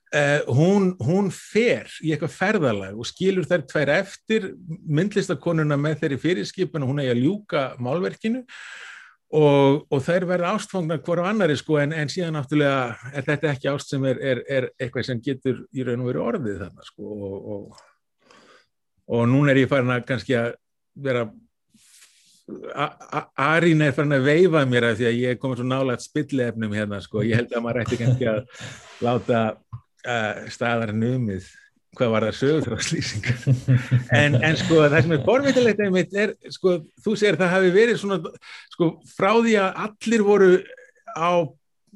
S3: Uh, hún, hún fer í eitthvað ferðalag og skilur þær tvær eftir myndlistakonuna með þeirri fyrirskipun og hún eigi að ljúka málverkinu og, og þær verða ástfangnar hvora af annari sko en, en síðan náttúrulega er þetta ekki ást sem er, er, er eitthvað sem getur í raun og veru orðið þarna sko og, og, og núna er ég farin að kannski að vera Arín er farin að veifa mér af því að ég er komin svo nálægt spillefnum hérna sko, ég held að maður ætti kannski að láta uh, staðar numið hvað var það sögurþráðslýsingar en, en sko það sem er forvitilegt einmitt er, sko, þú segir það hafi verið svona, sko, frá því að allir voru á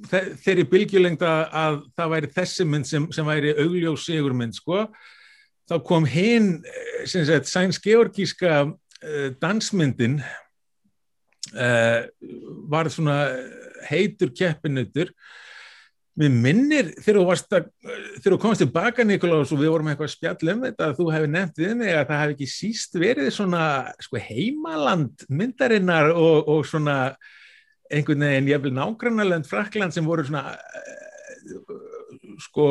S3: þe þeirri bylgjulengda að það væri þessi mynd sem, sem væri augljós sigurmynd, sko þá kom hinn, sem sagt, sæns georgíska uh, dansmyndin uh, var svona heitur keppinutur Mér minnir þegar þú, komst tilbaka Nikolás og við vorum eitthvað spjall um þetta að þú hefði nefnt við mig að það hefði ekki síst verið svona sko, heimaland myndarinnar og, og svona einhvern veginn jafnvel nágrannalönd Frakland sem voru svona uh, sko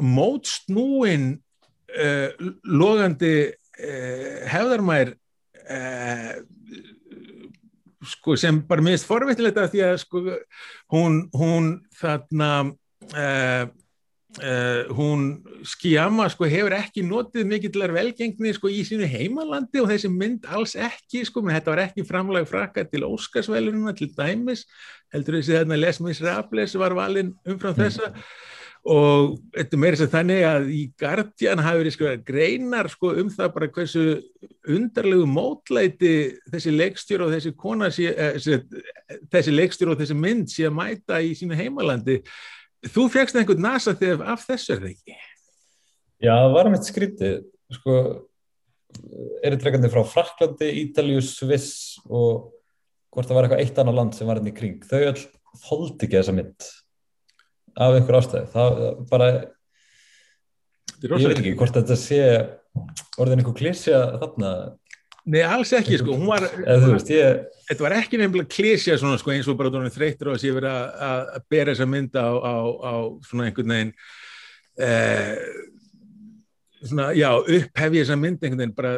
S3: mótsnúin uh, logandi uh, hefðarmær sko sem bara minnst forvittilegt að því að sko hún, hún þarna uh, uh, hún skjama sko hefur ekki notið mikillar velgengni sko í sínu heimalandi og þessi mynd alls ekki sko, menn þetta var ekki framlag frakka til Óskarsvelununa til dæmis heldur þessi þarna Les Miserables var valinn umfram þessa og þetta meira sem þannig að í Guardian hafi verið sko greinar sko um það bara hversu undarlegu mótlæti þessi leikstjór og þessi kona sé, eh, þessi, þessi leikstjór og þessi mynd sé að mæta í sínu heimalandi. Þú fegst einhvern nasa þegar af þessu er það ekki?
S5: Já, það var meitt skrítið. Sko, eritreikandi frá Fraklandi, Ítalíu, Sviss og hvort það var eitthvað eitt annað land sem var hérna í kring, þau all þóldi ekki þessa mynd af einhver ástæði það bara ég veit ekki hvort þetta sé orðin einhver klísja þarna.
S3: Nei, alls ekki, sko, hún var
S5: veist, ég
S3: þetta var ekki nefnilega klísja svona sko eins og bara þú þreytur að sé verið að, bera þessa mynd á, á, á svona einhvern veginn eh, svona, já, upphefja þessa mynd einhvern veginn bara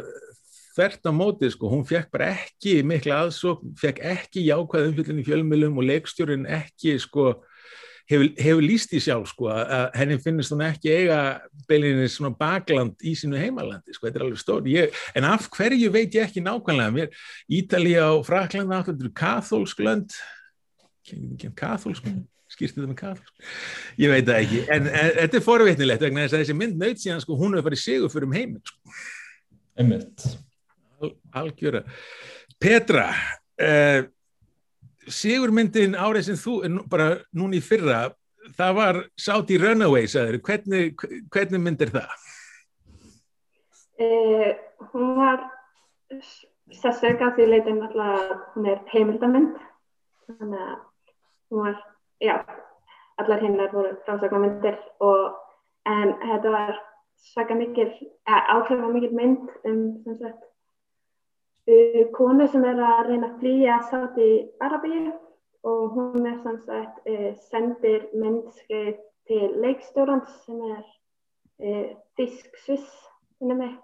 S3: þvert á mótið sko, hún fekk bara ekki mikla aðsókn, fekk ekki jákvæð umfyllin í fjölmjölum og leikstjórin ekki sko hefur, hefur líst í sjálf sko að henni finnist hún ekki eiga beilinni svona bakland í sínu heimalandi sko, þetta er alveg stór, ég, en af hverju veit ég ekki nákvæmlega, mér Ítalía og Frakland náttúrulega eru kathólsk lönd? Kathólsk skýrst þetta með kathólsk ég veit það ekki, en, en þetta er forveitnilegt vegna þess að þessi mynd naut síðan sko hún hefur farið sigur fyrir um heiminn sko,
S5: einmitt.
S3: Al, algjöra. Petra uh, sigurmyndin árið sem þú nú- bara núna í fyrra það var Saudi Runaway sagður, hvernig, hvernig mynd er það?
S6: Eh, hún var sérstök að því leitin alltaf hún er heimildamind þannig að hún var, já allar hinnar voru frásagnarmyndir og en þetta var svaka mikil, ákveða mikil mynd um sem sagt konu sem er að reyna að flýja Saudi Arabíu og hún er sem sagt uh, sendir myndskeið til leikstjórans sem er uh, Þísk Sviss minni mig.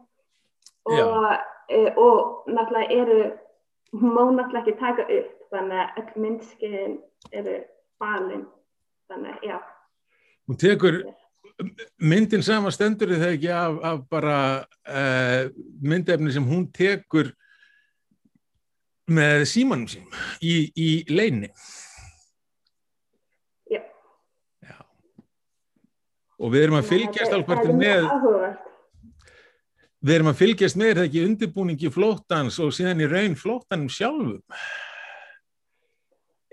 S6: Og, uh, og náttúrulega eru hún má náttúrulega ekki taka upp þannig að öll myndskeiðin eru balin þannig að já.
S3: Hún tekur myndin sama stendur þið ekki af, af bara uh, myndefni sem hún tekur með símanum sín í, í leini
S6: Já.
S3: Já. og við erum að fylgjast
S6: Það er-
S3: alveg
S6: það er
S3: með við erum að fylgjast með er það ekki undirbúningi flóttans og síðan í raun flóttanum sjálfum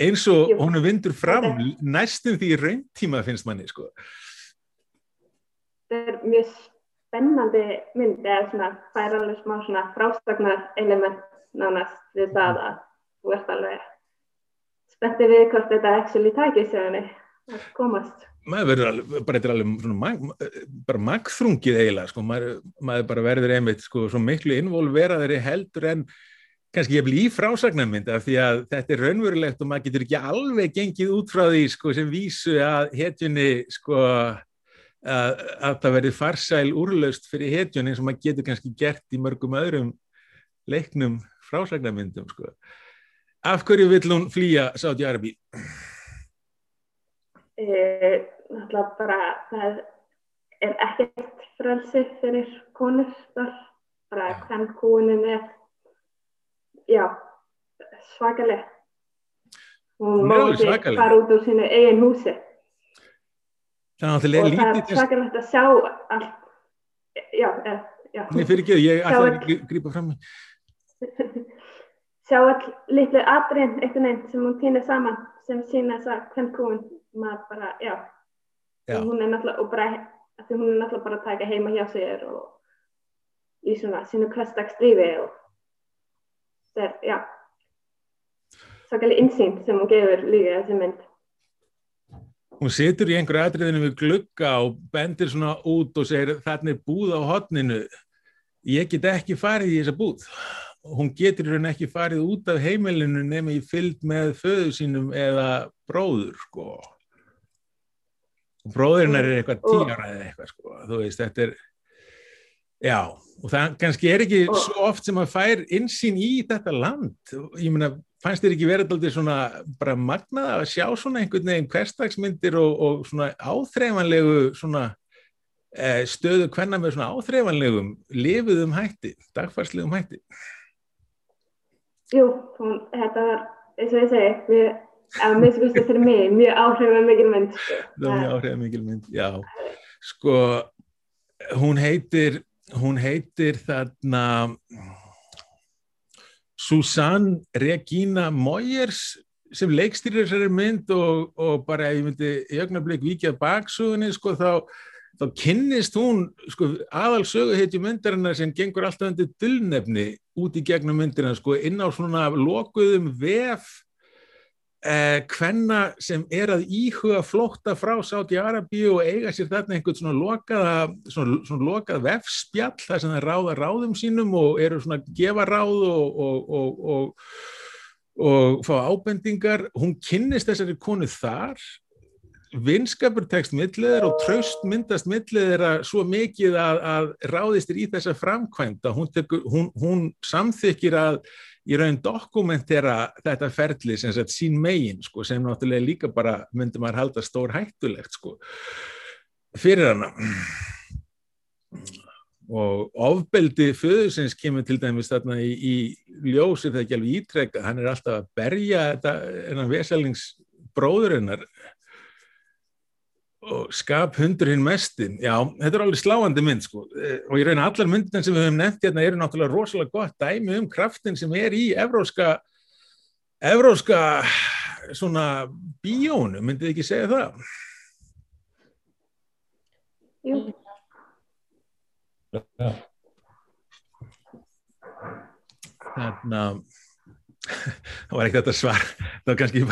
S3: eins og hún vindur fram
S6: Þetta-
S3: næstum því í rauntíma finnst manni sko.
S6: þetta er mjög spennandi mynd eða svona fær alveg smá frásagnar element nánast við það að þú ert alveg spenntið við hvort þetta actually henni að komast.
S3: Maður verður alveg, bara þetta er alveg svona bara magþrungið eiginlega sko, maður, maður bara verður einmitt sko, svo miklu involveraðri heldur en kannski ég bli í frásagnarmynd af því að þetta er raunverulegt og maður getur ekki alveg gengið út frá því sko, sem vísu að hetjunni sko, að, að það verði farsæl úrlaust fyrir hetjun eins og maður getur kannski gert í mörgum öðrum leiknum frásagnarmyndum sko. af hverju vill hún flýja Sáti Arabi?
S6: Eh, náttúrulega bara það er ekkert frelsi fyrir konur bara
S3: Já.
S6: hvern kúinin er já svakaleg hún ekki
S3: svakaleg.
S6: fara út úr sínu eigin húsi og
S3: það er
S6: svakalegt að sjá allt já, eh, já
S3: Nei, ekki, ég ætla
S6: Sjá
S3: að grípa fram.
S6: sjá all litlu atriðin einhvern veginn sem hún týnir saman sem sína þess að hvern kúin maður bara, já,
S3: Já.
S6: Hún er náttúrulega og bara, því hún er náttúrulega bara að taka heima hjá sér og í svona sínu hversdagstrífi og það er, já svakalega insýn sem hún gefur líka þessi mynd
S3: Hún situr í einhverju atriðinu við glugga og bendir svona út og segir þarna er búð á hotninu. Ég get ekki farið í þessa búð. Hún getur raun ekki farið út af heimilinu nema í fylgd með föðu sínum eða bróður, sko. Og bróðurinn er eitthvað
S6: Og-
S3: tíu ára eða eitthvað, sko. Þú veist, þetta er, já, og það kannski er ekki svo oft sem að fær insýn í þetta land. Ég meina, fannst þér ekki verið aldrei svona bara magnað að sjá svona einhvern veginn hverstagsmyndir og, og svona áþreifanlegu svona eh, stöðu hvenna með svona áþreifanlegum lifiðum hætti, dagfarslegum hætti
S6: Jú, hún, þetta var, eins og ég segi, við að minnst vistu fyrir mig, mjög áhrifamikil mynd. Sko.
S3: Það er mjög áhrifamikil mynd, já. Sko, hún heitir, hún heitir þarna Susanne Regina Moyers sem leikstýrir þessari mynd og, og bara ef ég myndi í augnablik vikið baksugunni sko þá, þá kynnist hún sko aðal söguhetju myndarinnar sem gengur alltaf undir dullnefni út í gegnum myndina sko inn á svona lokuðum vef eh, hvenna sem er að íhuga flótta frá Sáti Arabíu og eiga sér þarna einhvern svona lokaða svona, svona lokað vefspjall þar sem það ráða ráðum sínum og eru svona gefa ráð og, og, og, og og fá ábendingar, hún kynnist þessari konu þar vinskapur tekst milliðar og traust myndast milliðar svo mikið að, að ráðistir í þessa framkvæmd að hún, tekur, hún, hún samþykir að í raun dokumentera þetta ferli sem sagt sín megin sko, sem náttúrulega líka bara myndi maður halda stór hættulegt sko, fyrir hana. Og ofbeldi föðusins kemur til dæmis þarna í, í ljósi þegar ekki alveg ítrekka, hann er alltaf að berja þetta enn veselningsbróður hennar og skap hundur hinn mestin já, þetta er alveg sláandi mynd sko. Og ég reyna allar myndin sem við höfum nefnt hérna eru náttúrulega rosalega gott dæmi um kraftin sem er í evróska evróska svona bíónu, myndið ekki segja það?
S6: Jú.
S5: Já.
S3: Þannig að það var ekkert að svara, það var kannski,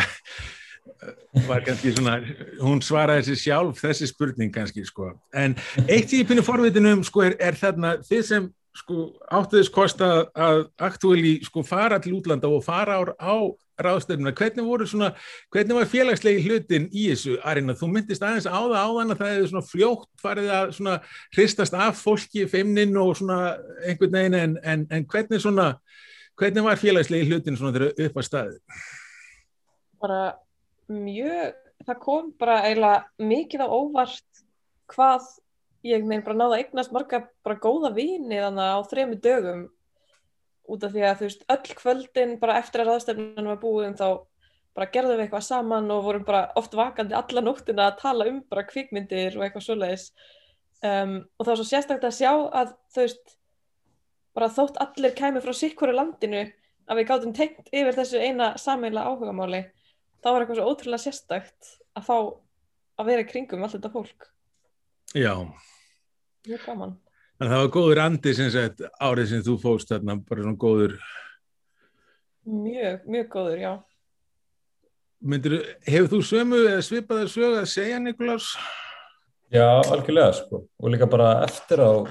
S3: var kannski svona, hún svaraði sér sjálf þessi spurning kannski sko. En eitt í pínu forvitinum sko er, er þarna þið sem sko áttuðis kosta að aktúali sko fara til útlanda og fara á, á ráðstöfnuna, hvernig voru svona, hvernig var félagslegi hlutin í þessu arina, þú myndist aðeins á það áðan að það hefði svona fljótt farið að svona hristast af fólki, feimnin og svona einhvern veginn en, en, en hvernig svona, hvernig var félagslegi hlutin svona þegar upp að staði?
S4: Bara mjög, það kom bara eiginlega mikið á óvart hvað ég meina bara náða eignast marga bara góða vini þannig á þremu dögum. Út af því að þú veist öll kvöldin bara eftir að ráðstefnunum var búin þá bara gerðum við eitthvað saman og vorum bara oft vakandi alla nóttina að tala um bara kvikmyndir og eitthvað svoleiðis. Um, og það var svo sérstaklega að sjá að þú veist bara þótt allir kæmi frá sikkuru landinu að við gáðum tengt yfir þessu eina sameila áhugamáli þá var eitthvað svo ótrúlega sérstakt að fá að vera í kringum allt þetta fólk
S3: Já
S4: Mjög gaman
S3: En það var góður andi sem sagt árið sem þú fóst þarna, bara svona góður.
S4: Mjög, mjög góður, já.
S3: Myndir, hefur þú sömu eða svipaðar sög að segja, Nikolás?
S5: Já, algjörlega, sko. Og líka bara eftir á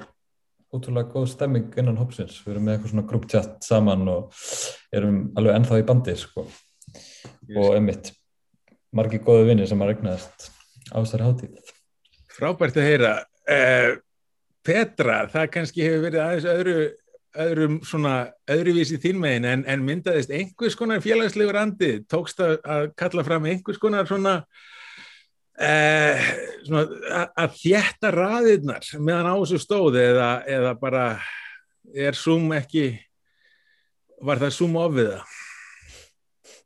S5: ótrúlega góð stemming innan hópsins. Við erum með eitthvað svona grúptjátt saman og erum alveg ennþá í bandi, sko. Og einmitt, margi góðu vinni sem að regnaðist á þessari hátíð.
S3: Frábært að heyra. Eh, Petra, það kannski hefur verið aðeins öðru, öðrum svona öðruvísi þínmegin en, en myndaðist einhvers konar félagslegur andi, tókst að, að kalla fram einhvers konar svona, eh, svona að, þjætta raðirnar meðan á þessu stóði eða, eða bara er Zoom ekki, var það Zoom ofiða?
S6: Uh,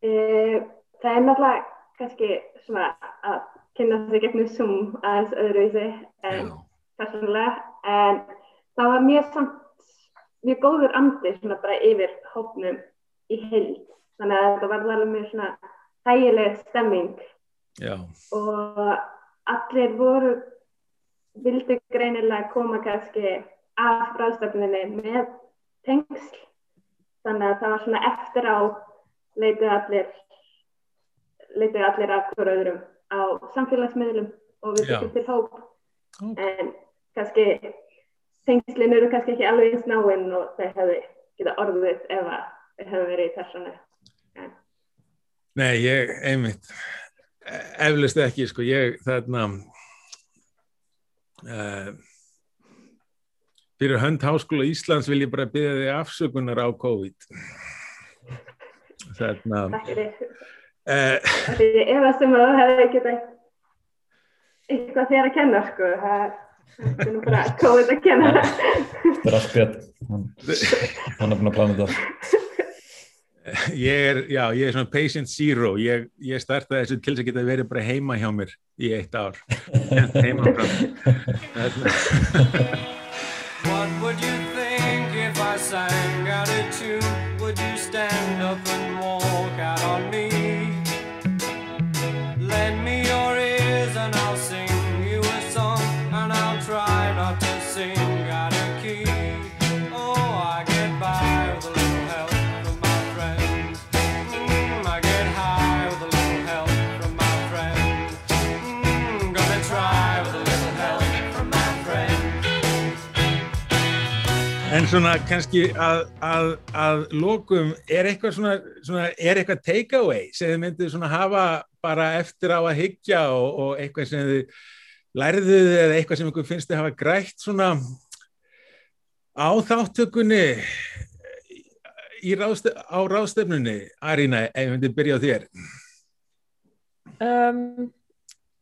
S6: það er náttúrulega kannski svona að kynna sig gegnum Zoom aðeins öðruvísi en Já. persónulega en það var mjög samt mjög góður andi svona bara yfir hópnum í heild. Þannig að þetta var alveg mjög svona þægileg stemming.
S3: Já.
S6: og allir voru vildi greinilega koma kannski af ráðstöfninni með tengsl. Þannig að það var svona eftir á leitið allir leitið allir af hverju öðrum á samfélagsmiðlum og við fyrir til hóp okay. en kannski tengslinn eru kannski ekki alveg eins náinn og þau hefðu geta orðið ef þau hefðu verið í persónu ja.
S3: Nei, ég, einmitt eflust ekki, sko, ég þarna uh, fyrir hönd Háskóla Íslands vil ég bara byrja þig afsökunar á COVID þarna
S6: Takk fyrir uh, Ég efast um að það hefði ekki eitthvað þér að kenna, sko það er bara COVID að kenna.
S5: Það er allt gett. Hann er búin að plana þetta.
S3: Ég er, já, ég er svona patient zero. Ég, ég startaði þessu til þess að geta verið bara heima hjá mér í eitt ár. Heima frá. Þarna.
S8: What would you think if I sang out a tune? Would you stand
S3: svona kannski að, að, að lokum, er eitthvað svona, svona er eitthvað takeaway sem þið myndið svona hafa bara eftir á að hyggja og, og eitthvað sem þið lærðuð eða eitthvað sem ykkur finnst þið hafa grætt svona á þáttökunni ráðstef, á ráðstefnunni, Arína, ef ég myndi byrja á þér.
S4: Um,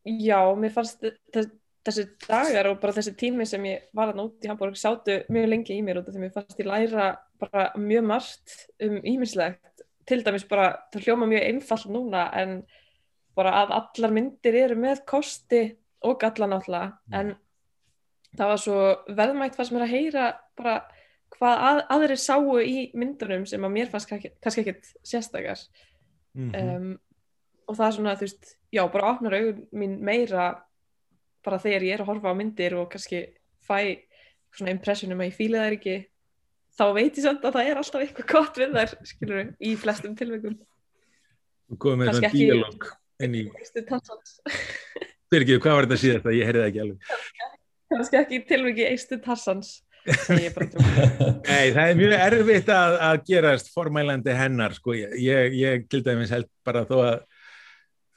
S4: já, mér fannst þess, þessi dagar og bara þessi tími sem ég var að út í Hamburg sátu mjög lengi í mér út af því mér fannst ég læra bara mjög margt um ímislegt til dæmis bara, það hljóma mjög einfall núna en bara að allar myndir eru með kosti og galla náttúrulega. En það var svo veðmægt fannst mér að heyra bara hvað að, aðrir sáu í myndunum sem að mér fannst kannski, ekkit sérstakar.
S3: Mm
S4: um, og það er svona, þú veist, já, bara opnar augun mín meira bara þegar ég er að horfa á myndir og kannski fæ svona impressionum að ég fíla þær ekki þá veit ég samt að það er alltaf eitthvað gott við þær, skilur í flestum tilvægum
S3: Þú komið með svona díalóg inn í, fyrir hvað var þetta síðast að ég heyrði það ekki alveg.
S4: kannski ekki tilvægi eistu trúa
S3: Nei, það er mjög erfitt að, að gerast formælandi hennar, sko, ég, ég, ég til dæmis held bara þó að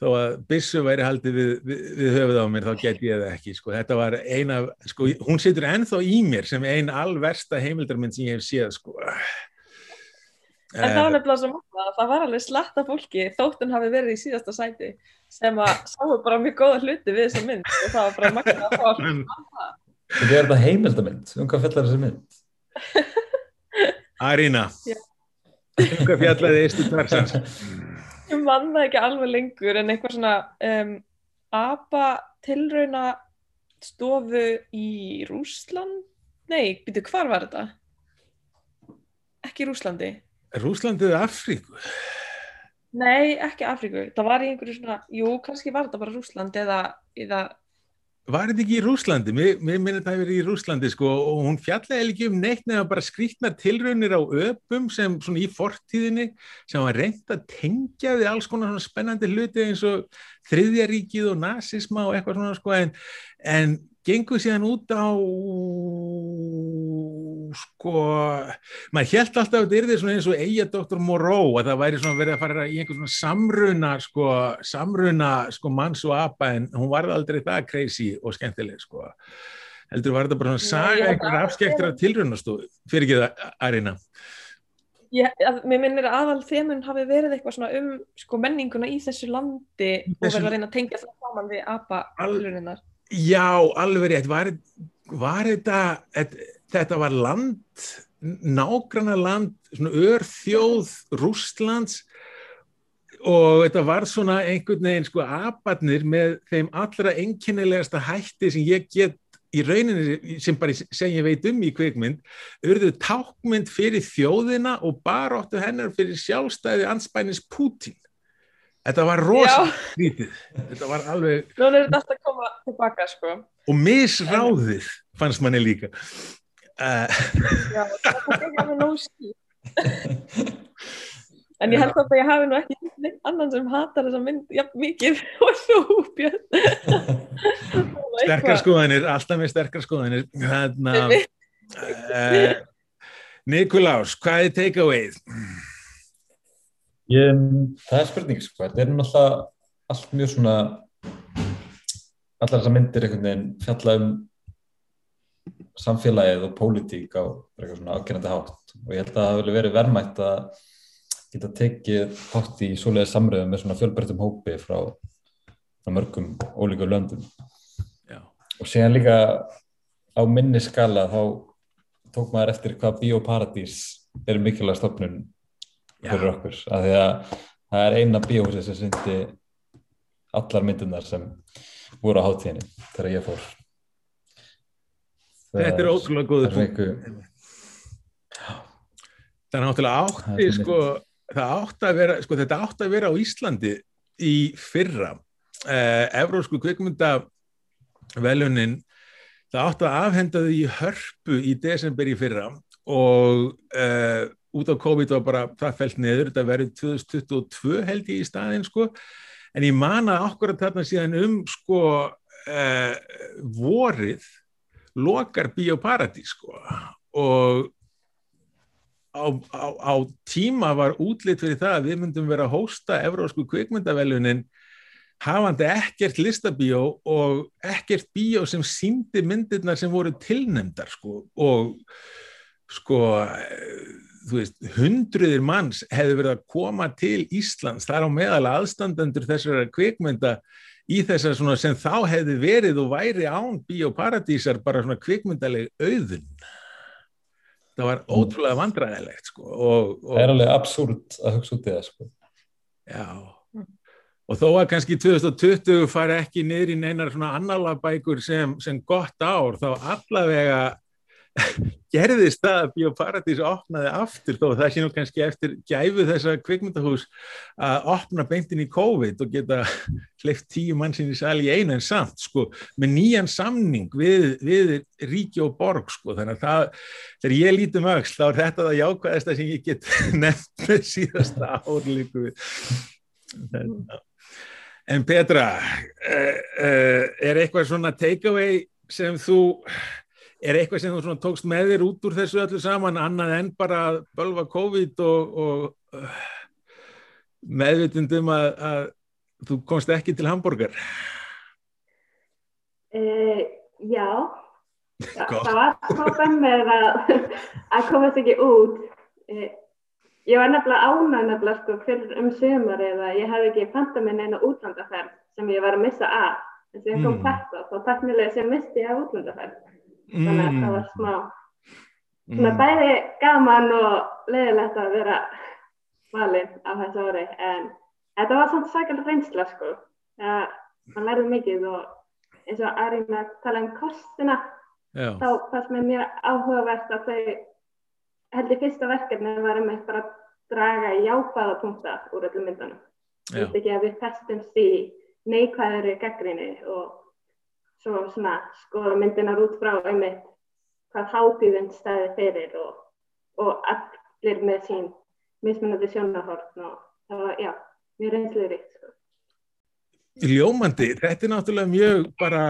S3: þó að byssu væri haldið við, við, við höfuð á mér, þá get ég það ekki, sko, þetta var eina, sko, hún situr ennþá í mér sem ein alversta heimildarmynd sem ég hef séð, sko.
S4: en það var nefnilega svo að það var alveg slatta fólki þótt hún hafi verið í síðasta sæti sem að sáu bara mjög góða hluti við þessa mynd og það var bara magnað að fá að
S3: En-
S5: Þetta er þetta heimildamynd, um hvað fellar þessi mynd?
S3: Arína, um hvað fjallaði eistu tvarsans?
S4: ég man það ekki alveg lengur en eitthvað svona um, apa tilrauna stofu í Rúsland nei, býtu, hvar var þetta? ekki Rúslandi
S3: Rúslandið eða Afríku?
S4: nei, ekki Afríku, það var í einhverju svona jú, kannski var þetta bara Rúsland eða, eða
S3: Var þetta ekki í Rúslandi? Mér, minnir þetta að vera í Rúslandi sko og hún fjallaði ekki um neitt nefnir bara skrýtnar tilraunir á öpum sem svona í fortíðinni sem var reynd að tengja við alls konar svona spennandi hluti eins og þriðja ríkið og nazisma og eitthvað svona sko en, en gengur síðan út á sko maður held alltaf að þetta yrði svona eins og eiga doktor Moreau að það væri svona verið að fara í einhver svona samruna sko, samruna sko manns og apa en hún varði aldrei það crazy og skemmtileg sko. Heldur var þetta bara svona saga
S4: ég held
S3: einhver
S4: að-
S3: afskektra tilrunastofu fyrir ekki það
S4: að, mér minnir að aðal þemun hafi verið eitthvað svona um sko, menninguna í þessu landi og
S3: Þessu-
S4: verið að reyna að tengja það saman við apa
S3: Al-
S4: tilrauninnar
S3: Já, alveg rétt, var, var þetta, þetta, var land, nágranna land, svona örþjóð Rússlands og þetta var svona einhvern veginn sko abarnir með þeim allra einkennilegasta hætti sem ég get í rauninni sem bara sem ég veit um í kvikmynd, urðu tákmynd fyrir þjóðina og baróttu hennar fyrir sjálfstæði anspænis Pútín. Þetta var rosa
S4: Já.
S3: skrítið. Þetta var alveg
S4: Nú er þetta alltaf að koma tilbaka sko.
S3: og misráðið fannst manni líka
S4: Já, það er alveg nógu skýr. En ég held að ég hafi nú ekki neitt annan sem hatar þessa mynd jafn mikið og þú, Björn.
S3: sterkar skoðanir, alltaf með sterkar skoðanir að uh, Nikulás, hvað er takeawayð?
S5: Ég, það er spurning, sko, þetta er náttúrulega allt mjög svona allar þessar myndir einhvern veginn fjalla um samfélagið og pólitík á eitthvað svona ákennandi hátt. Og ég held að það hefur verið verðmætt að geta tekið hátt í svoleiði samröðum með svona fjölbreyttum hópi frá, frá mörgum ólíku löndum.
S3: Já.
S5: og síðan líka á minni skala þá tók maður eftir hvað Bíóparadís er mikilvæg stofnun fyrir okkur. Af því að það er eina bíóhúsi sem syndi allar myndunar sem voru á hátíðinni þegar ég fór
S3: Þetta er ótrúlega góður
S5: það er
S3: náttúrulega átti sko, það átti að vera, sko, þetta átti að vera á Íslandi í fyrra. Eh, Evrósku kvikmyndavelunin, það átti að afhenda þau í hörpu í desember í fyrra og eh, út á COVID var bara það fælt niður, þetta verið 2022 held ég í staðinn sko, en ég man að okkur að þarna síðan um sko eh, vorið lokar Bíóparadís sko. Og á, á, á tíma var útlit fyrir það að við myndum vera að hósta evrósku kvikmyndavelunin hafandi ekkert listabíó og ekkert bíó sem síndi myndirnar sem voru tilnefndar sko. Og sko þú veist, hundruðir manns hefði verið að koma til Íslands þar á meðal aðstandendur þessara kvikmynda í þessar svona sem þá hefði verið og væri án bíóparadísar bara svona kvikmyndaleg auðun. Það var ótrúlega vandræðilegt sko og, og
S5: það er alveg absúrt að hugsa út í það sko.
S3: Já, og þó að kannski 2020 fari ekki niður í neinar svona annarlabækur sem, sem gott ár, þá allavega gerðist það að Bíóparadís opnaði aftur þó það sé nú kannski eftir gæfu þessa kvikmyndahús að opna beintin í COVID og geta hleyft tíu mannsinn í sali í einu en samt sko með nýjan samning við, við ríki og borg sko þannig að það, þegar ég lítum öll þá er þetta það jákvæðasta sem ég get nefnt með síðasta ár líku við Þetta. En Petra, uh, uh, er eitthvað svona takeaway sem þú, er eitthvað sem þú tókst með þér út úr þessu öllu saman, annað en bara að bölva COVID og, og uh, meðvitundum að, að þú komst ekki til Hamburger?
S6: Uh, já, Já,
S3: Gott.
S6: það var smá bemmið að, að komast ekki út. Uh, ég var nefnilega ánæg nefnilega sko fyrir um sömur eða ég hafði ekki panta minn eina útlandaferð sem ég var að missa af. En sem kom
S3: Mm.
S6: þetta þá taknilega sem misti ég af útlandaferð. Þannig að það var smá. Svona
S3: Mm.
S6: bæði gaman og leiðilegt að vera valinn á þessu ári en þetta var svona sakalega reynsla sko. Það, man lærði mikið og eins og Arína tala um kostina
S3: Já,
S6: þá fannst mér mjög áhugavert að þau held ég fyrsta verkefni var um bara að draga jákvæða punkta úr öllum myndunum. Ekki að við festumst í neikvæðari gaggrinni og svo svona skoða myndinar út frá einmitt hvað hátíðin stæði fyrir og, og allir með sín mismunandi sjónarhorn og það var, já, mjög reynslu ríkt sko.
S3: ljómandi, þetta er náttúrulega mjög bara,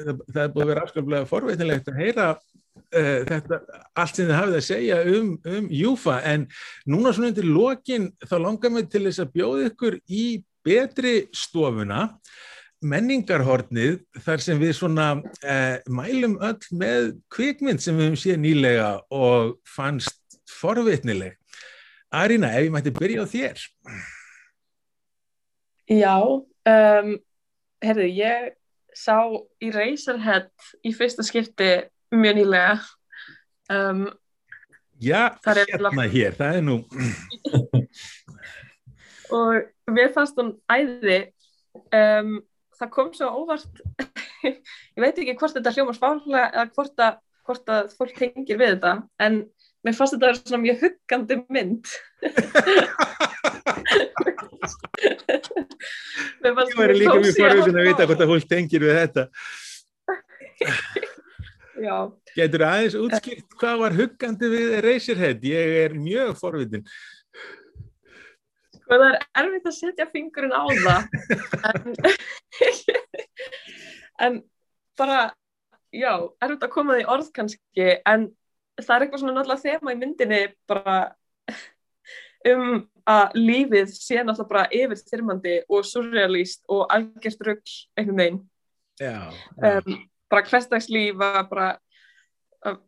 S3: það, er búið að vera afskaplega forveitinlegt að heyra uh, þetta, allt sem þið hafið að segja um, um Júfa, en núna svona undir lokin þá langar mig til þess að bjóða ykkur í betri stofuna menningarhornið þar sem við svona uh, mælum öll með kvikmynd sem við höfum séð nýlega og fannst forvitnileg. Arína, ef ég mætti byrja á þér.
S4: Já, um, herði, ég sá í Razorhead í fyrsta skipti mjög nýlega. Um,
S3: Já, hérna hér, það er nú
S4: og mér fannst hún æði. Um, það kom svo óvart, ég veit ekki hvort þetta hljómar fárlega eða hvort að, hvort að fólk tengir við þetta, en mér fannst þetta að vera svona mjög huggandi mynd. Mér fannst
S3: væri líka mjög
S4: kósí að
S3: vita hvort að fólk tengir við þetta.
S4: Já,
S3: Getur aðeins útskipt hvað var huggandi við Razorhead? Ég er mjög forvitin.
S4: Sko það er erfitt að setja fingurinn á það. En, en bara já, erfitt að koma því orð kannski en það er eitthvað svona náttúrulega þema í myndinni bara um að lífið sé náttúrulega bara yfir þyrmandi og surrealist og algjört rugg einhvern veginn.
S3: Já, já.
S4: um, bara hversdagslíf að bara að,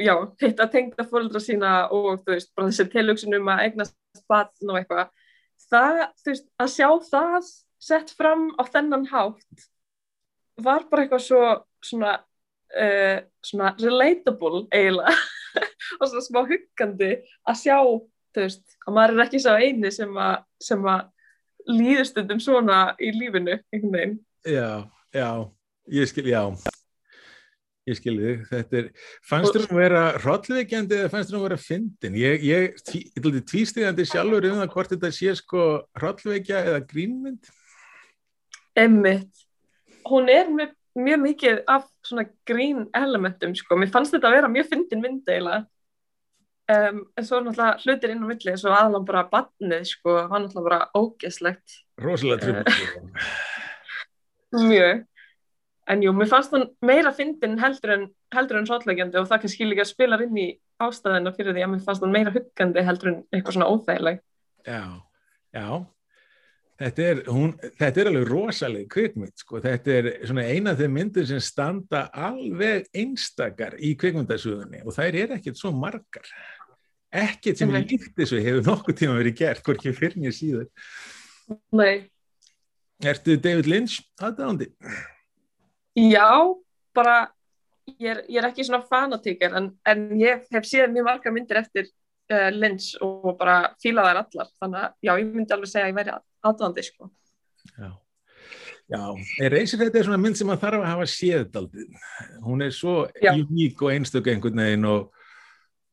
S4: já, hitta tengda fóreldra sína og þú veist, bara þessi tilhugsun um að eignast batn og eitthvað það, þú veist, að sjá það sett fram á þennan hátt var bara eitthvað svo svona, uh, svona relatable eiginlega og svona smá huggandi að sjá þú veist, og maður er ekki sá eini sem að, sem að líður stundum svona í lífinu, einhvern veginn.
S3: Já, já, ég skil, já. Ég skil þig, þetta er, fannst þér hún vera hrollveikjandi eða fannst þér hún vera fyndin? Ég, ég, tví, ég held tvístigandi sjálfur um það hvort þetta sé sko hrollveikja eða grínmynd.
S4: Emmitt, hún er með mjög mikið af svona grín elementum, sko. Mér fannst þetta að vera mjög fyndin mynd eiginlega. Um, en svo er náttúrulega hlutir inn á milli, svo aðlan bara badnið, sko, hann náttúrulega bara ógeslegt.
S3: Rosalega
S4: Eh.
S3: tröfn.
S4: Mjög. En jú, mér fannst hann meira fyndin heldur en, en hrollveikjandi og það kannski líka spilar inn í ástæðina fyrir því að mér fannst hann meira huggandi heldur en eitthvað svona óþægileg.
S3: Já, já. Þetta er, hún, þetta er alveg rosaleg kvikmynd, sko. Þetta er svona eina af þeim myndir sem standa alveg einstakar í kvikmyndasugunni og þær er ekkert svo margar. Ekkert sem er líkt þessu hefur nokkuð tíma verið gert, hvorki fyrir mér síður.
S4: Nei,
S3: Ertu David Lynch aðdándi?
S4: Já, bara ég er, ég er ekki svona fanatíker en, en ég hef séð mjög margar myndir eftir uh, Lynch og bara fíla þær allar þannig að já, ég myndi alveg segja að ég væri aðdóðandi sko.
S3: Já. Já, Reysir þetta er svona mynd sem maður þarf að hafa séð daldið. Hún er svo
S4: Já.
S3: uník og einstök einhvern veginn og,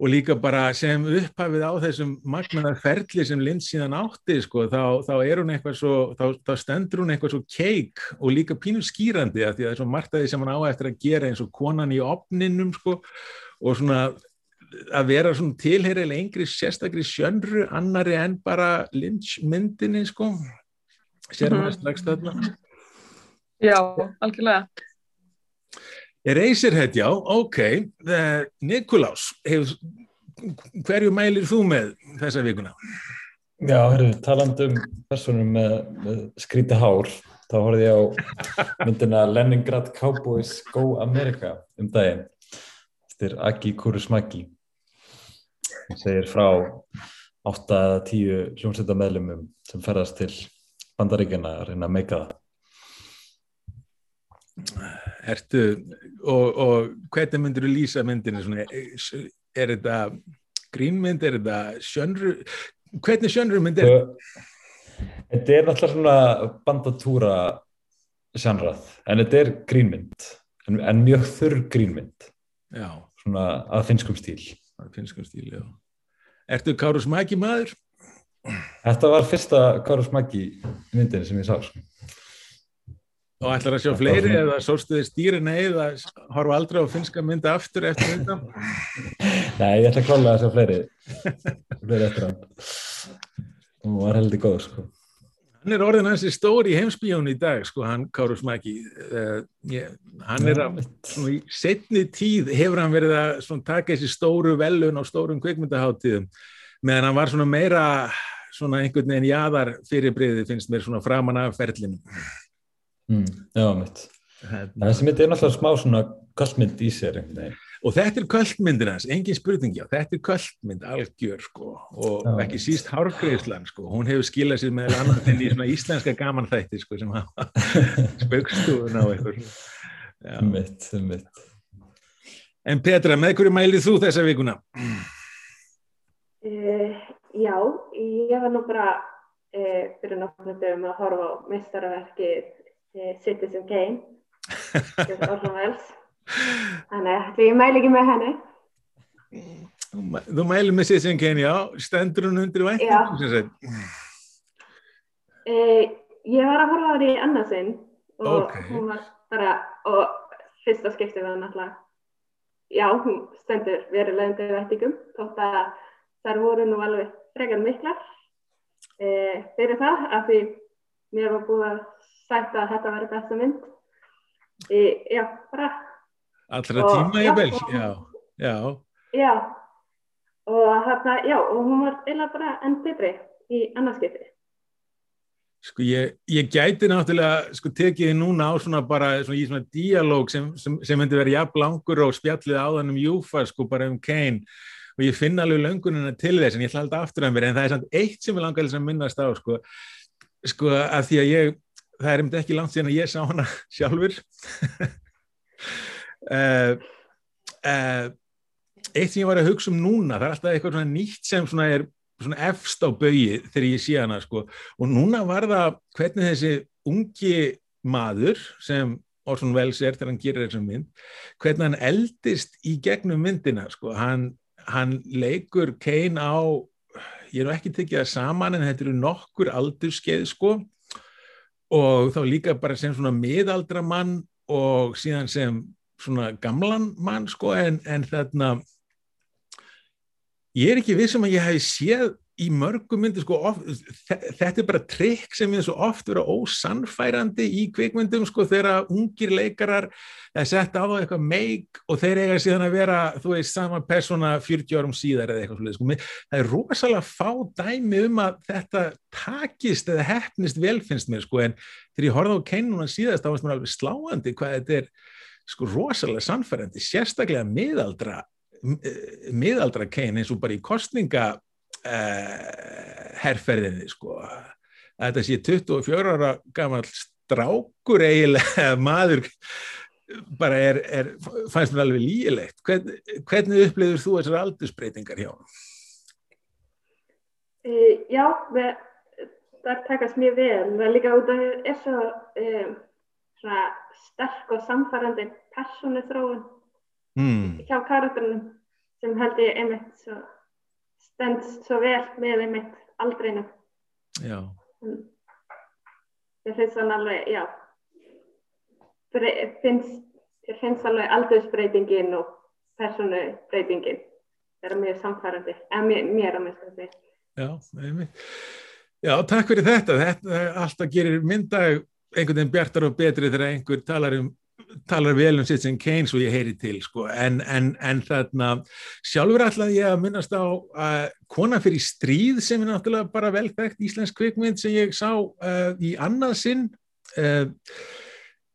S3: og líka bara sem upphafið á þessum magnaðar ferli sem Lind síðan átti, sko, þá, þá er hún eitthvað svo, þá, þá stendur hún eitthvað svo keik og líka pínur skýrandi að því að það er svo margt að því sem hann á eftir að gera eins og konan í opninum, sko, og svona að vera svona tilheyrilega engri sérstakri sjönru annari en bara Lynch myndinni, sko, sér maður
S4: Mhm.
S3: strax þarna.
S4: Já, algjörlega.
S3: Eraserhead, já, ok. Uh, Nikolás, hefur, hverju mælir þú með þessa vikuna?
S5: Já, herru, talandi um personum með, með skríti hár, þá horfði ég á myndina Leningrad Cowboys Go America um daginn. Þetta er Aki Kurusmaki. Hún segir frá 8 eða 10 hljómsveita meðlumum sem ferðast til bandaríkjana að reyna að meika það.
S3: Ertu, og, og hvernig myndir þú lýsa myndinu? Svona, er þetta grínmynd, er þetta sjönru, hvernig sjönru mynd er þetta?
S5: Þetta er náttúrulega svona bandatúra sjanrað, en þetta er grínmynd, en, en mjög þurr grínmynd,
S3: Já,
S5: svona að finnskum stíl.
S3: það finnst sko stíl, já. Ertu Kárus Maki maður?
S5: Þetta var fyrsta Kárus Maggi myndin sem ég sá. Sko.
S3: Og ætlar að sjá fleiri eða sóstu þið stýrin eða horfa aldrei á finnska mynda aftur eftir þetta?
S5: Nei, ég ætla að klála að sjá fleiri, fleiri eftir hann. Hún var heldur góð, sko.
S3: Hann er orðin stóri í heimsbíón í dag, sko, hann Kárus Maki. Uh, hann er að, í setni tíð hefur hann verið að svona, taka þessi stóru velun á stórum kvikmyndaháttíðum, meðan hann var svona meira svona einhvern veginn jaðar fyrirbriði finnst mér svona framan af ferlinu.
S5: Mm, já, mitt.
S3: Hérna.
S5: Þessi mynd er náttúrulega smá svona kallmynd í sér.
S3: Og þetta er kvöldmyndin hans, engin spurning já, þetta er kvöldmynd algjör sko og
S5: Já.
S3: ekki síst hárgreislan sko, hún hefur skilað sér með inn í svona íslenska gamanþætti sko sem hafa spaukstúðun á eitthvað. Já.
S5: Mitt, mitt.
S3: En Petra, með hverju mælið þú þessa vikuna?
S6: Uh, já, ég var nú bara uh, fyrir nokkrum dögum að horfa á meistaraverkið uh, Citizen Kane þannig að því ég mæli ekki með henni.
S3: Þú mæ- Þú mælið með sem Kane, já, stendur hún undir sem sagt?
S6: uh, ég var að horfa á því annarsinn og
S3: Ok.
S6: hún var bara og fyrsta skipti var náttúrulega já, hún stendur verulega undir væntingum þótt að þar voru nú alveg frekar miklar. Uh, fyrir það af því mér var búið að sagt að þetta væri besta mynd. Uh, já, bara.
S3: Allra
S6: Og-
S3: tíma ég vel, já, já.
S6: já og þarna, já, og hún var eiginlega bara enn betri í annarskipti
S3: Sko ég, ég gæti náttúrulega sko tekið núna á svona bara svona, í svona díalóg sem, sem, sem myndi vera jafn langur og spjallið áðan um Júfa sko bara um Kane. Og ég finn alveg löngunina til þess en ég ætla alltaf aftur að mér en það er samt eitt sem ég langar að minnast á sko, sko að því að ég það er um ekki langt síðan að ég sá hana sjálfur. Uh, uh, eitt sem ég var að hugsa um núna það er alltaf eitthvað svona nýtt sem svona er svona efst á baugi þegar ég sé hana sko. Og núna var það hvernig þessi ungi maður sem Orson Welles er þegar hann gerir þessum mynd hvernig hann eldist í gegnum myndina sko, hann, hann leikur Kane á ég er nú ekki tekið það saman en þetta eru nokkur aldurskeið sko og þá líka bara sem svona miðaldra mann og síðan sem svona gamlan mann sko en, en þarna ég er ekki vissum að ég hef séð í mörgum myndi sko oft, þetta er bara trikk sem er svo oft vera ósannfærandi í kvikmyndum sko þegar ungir leikarar er sett á það eitthvað meik og þeir eiga síðan að vera þú veist sama persóna 40 árum síðar eða eitthvað sko. það er rosalega fá dæmi um að þetta takist eða hefnist velfinnst mér sko en þegar ég horfði á keinuna síðast þá varst mér alveg sláandi hvað þetta er sko rosalega sannfærandi sérstaklega miðaldra miðaldra kein eins og bara í kostninga uh, herrferðinni sko þetta sé 24 ára gammal strákur eiginlega maður bara er, er fannst mér alveg lígilegt Hvern, hvernig upplifur þú þessar aldursbreytingar hjá hann?
S6: Uh, já, við, það takast mjög vel það er líka út af um, svona sterk og samfærandi persónu þróun
S3: Mm.
S6: hjá karakterunum sem held ég einmitt svo stendst svo vel með einmitt aldreinu
S3: Já,
S6: ég finnst þannig alveg, já finnst, ég finnst alveg aldursbreytingin og persónubreytingin er mjög samfærandi eða mér, að minnst þetta
S3: já, einmitt. Já, takk fyrir þetta. Þetta alltaf gerir myndag einhvern veginn bjartar og betri þegar einhver talar um talar vel um sitt sem Keynes og ég heyri til sko. en, en, en þarna sjálfur ætlaði ég að minnast á uh, Kona fyrir stríð sem er náttúrulega bara velþekkt íslensk kvikmynd sem ég sá uh, í annað sinn uh,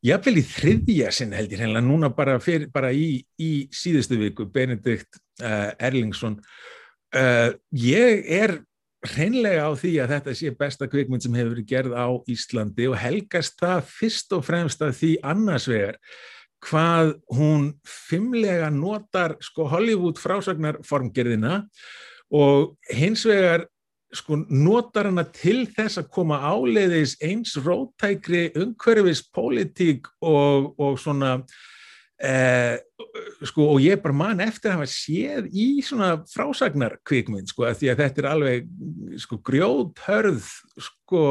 S3: jafnvel í þriðja sinn held ég hreinlega núna bara, fyrir, bara í, í síðustu viku Benedikt Erlingsson ég er hreinlega á því að þetta sé besta kvikmynd sem hefur verið gerð á Íslandi og helgast það fyrst og fremst að því annars vegar hvað hún fimmlega notar sko Hollywood frásagnar formgerðina og hins vegar sko notar hana til þess að koma áleiðis eins rótækri umhverfis pólitík og, og svona Eh, sko og ég bara man eftir að hafa séð í svona frásagnar kvikmynd sko að því að þetta er alveg sko grjóthörð sko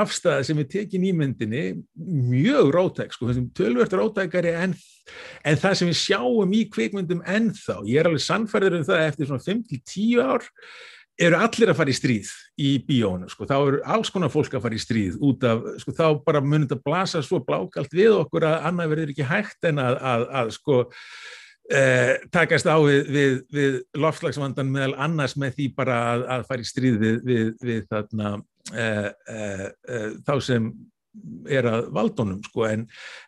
S3: afstæða sem er tekin í myndinni mjög rótæk sko tölvört rótækari en, en það sem við sjáum í kvikmyndum ennþá, ég er alveg sannfærður um það eftir svona 5-10 ár eru allir að fara í stríð í bíónu, sko, þá eru alls konar fólk að fara í stríð út af, sko, þá bara munið að blasa svo blákalt við okkur að annað verður ekki hægt en að, að, að sko, eh, takast á við, við, við lofslagsvandan meðal annars með því bara að, að fara í stríð við, við þarna, eh, eh, eh, þá sem er að valdunum sko en,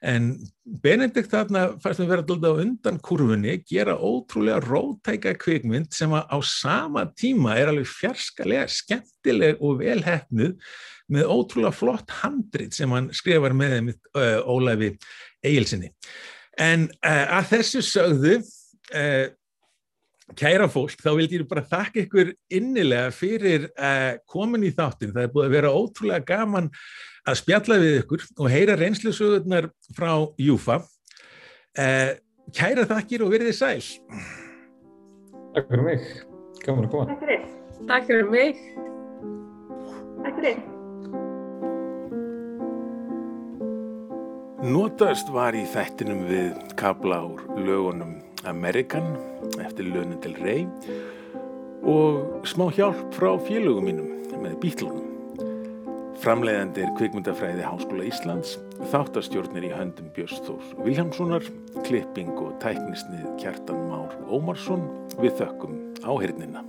S3: en Benedikt þarna fannst við vera alltaf undan kurfunni gera ótrúlega rótæka kvikmynd sem að á sama tíma er alveg fjarskalega skemmtileg og velhefnuð með ótrúlega flott handrit sem hann skrifar með þeim uh, Ólæfi Egilsinni en uh, að þessu sögðu uh, kæra fólk, þá vildi ég bara þakka ykkur innilega fyrir komin í þáttin, það er búið að vera ótrúlega gaman að spjalla við ykkur og heyra reynslusögurnar frá Júfa. Eh, kæra þakkir og verið þið sæl.
S5: Takk fyrir mig, gaman að koma.
S6: Takk fyrir,
S4: Takk fyrir mig.
S6: takk fyrir.
S3: Notast var í þættinum við kabla úr lögunum American eftir Lönu til Rey og smá hjálp frá félögum mínum með bítlunum. Framleiðandi er kvikmyndafræði Háskóla Íslands, þáttastjórnir í höndum Björns Þórs Viljámssonar, klipping og tæknisnið Kjartan Már Ómarsson við þökkum áhyrnina.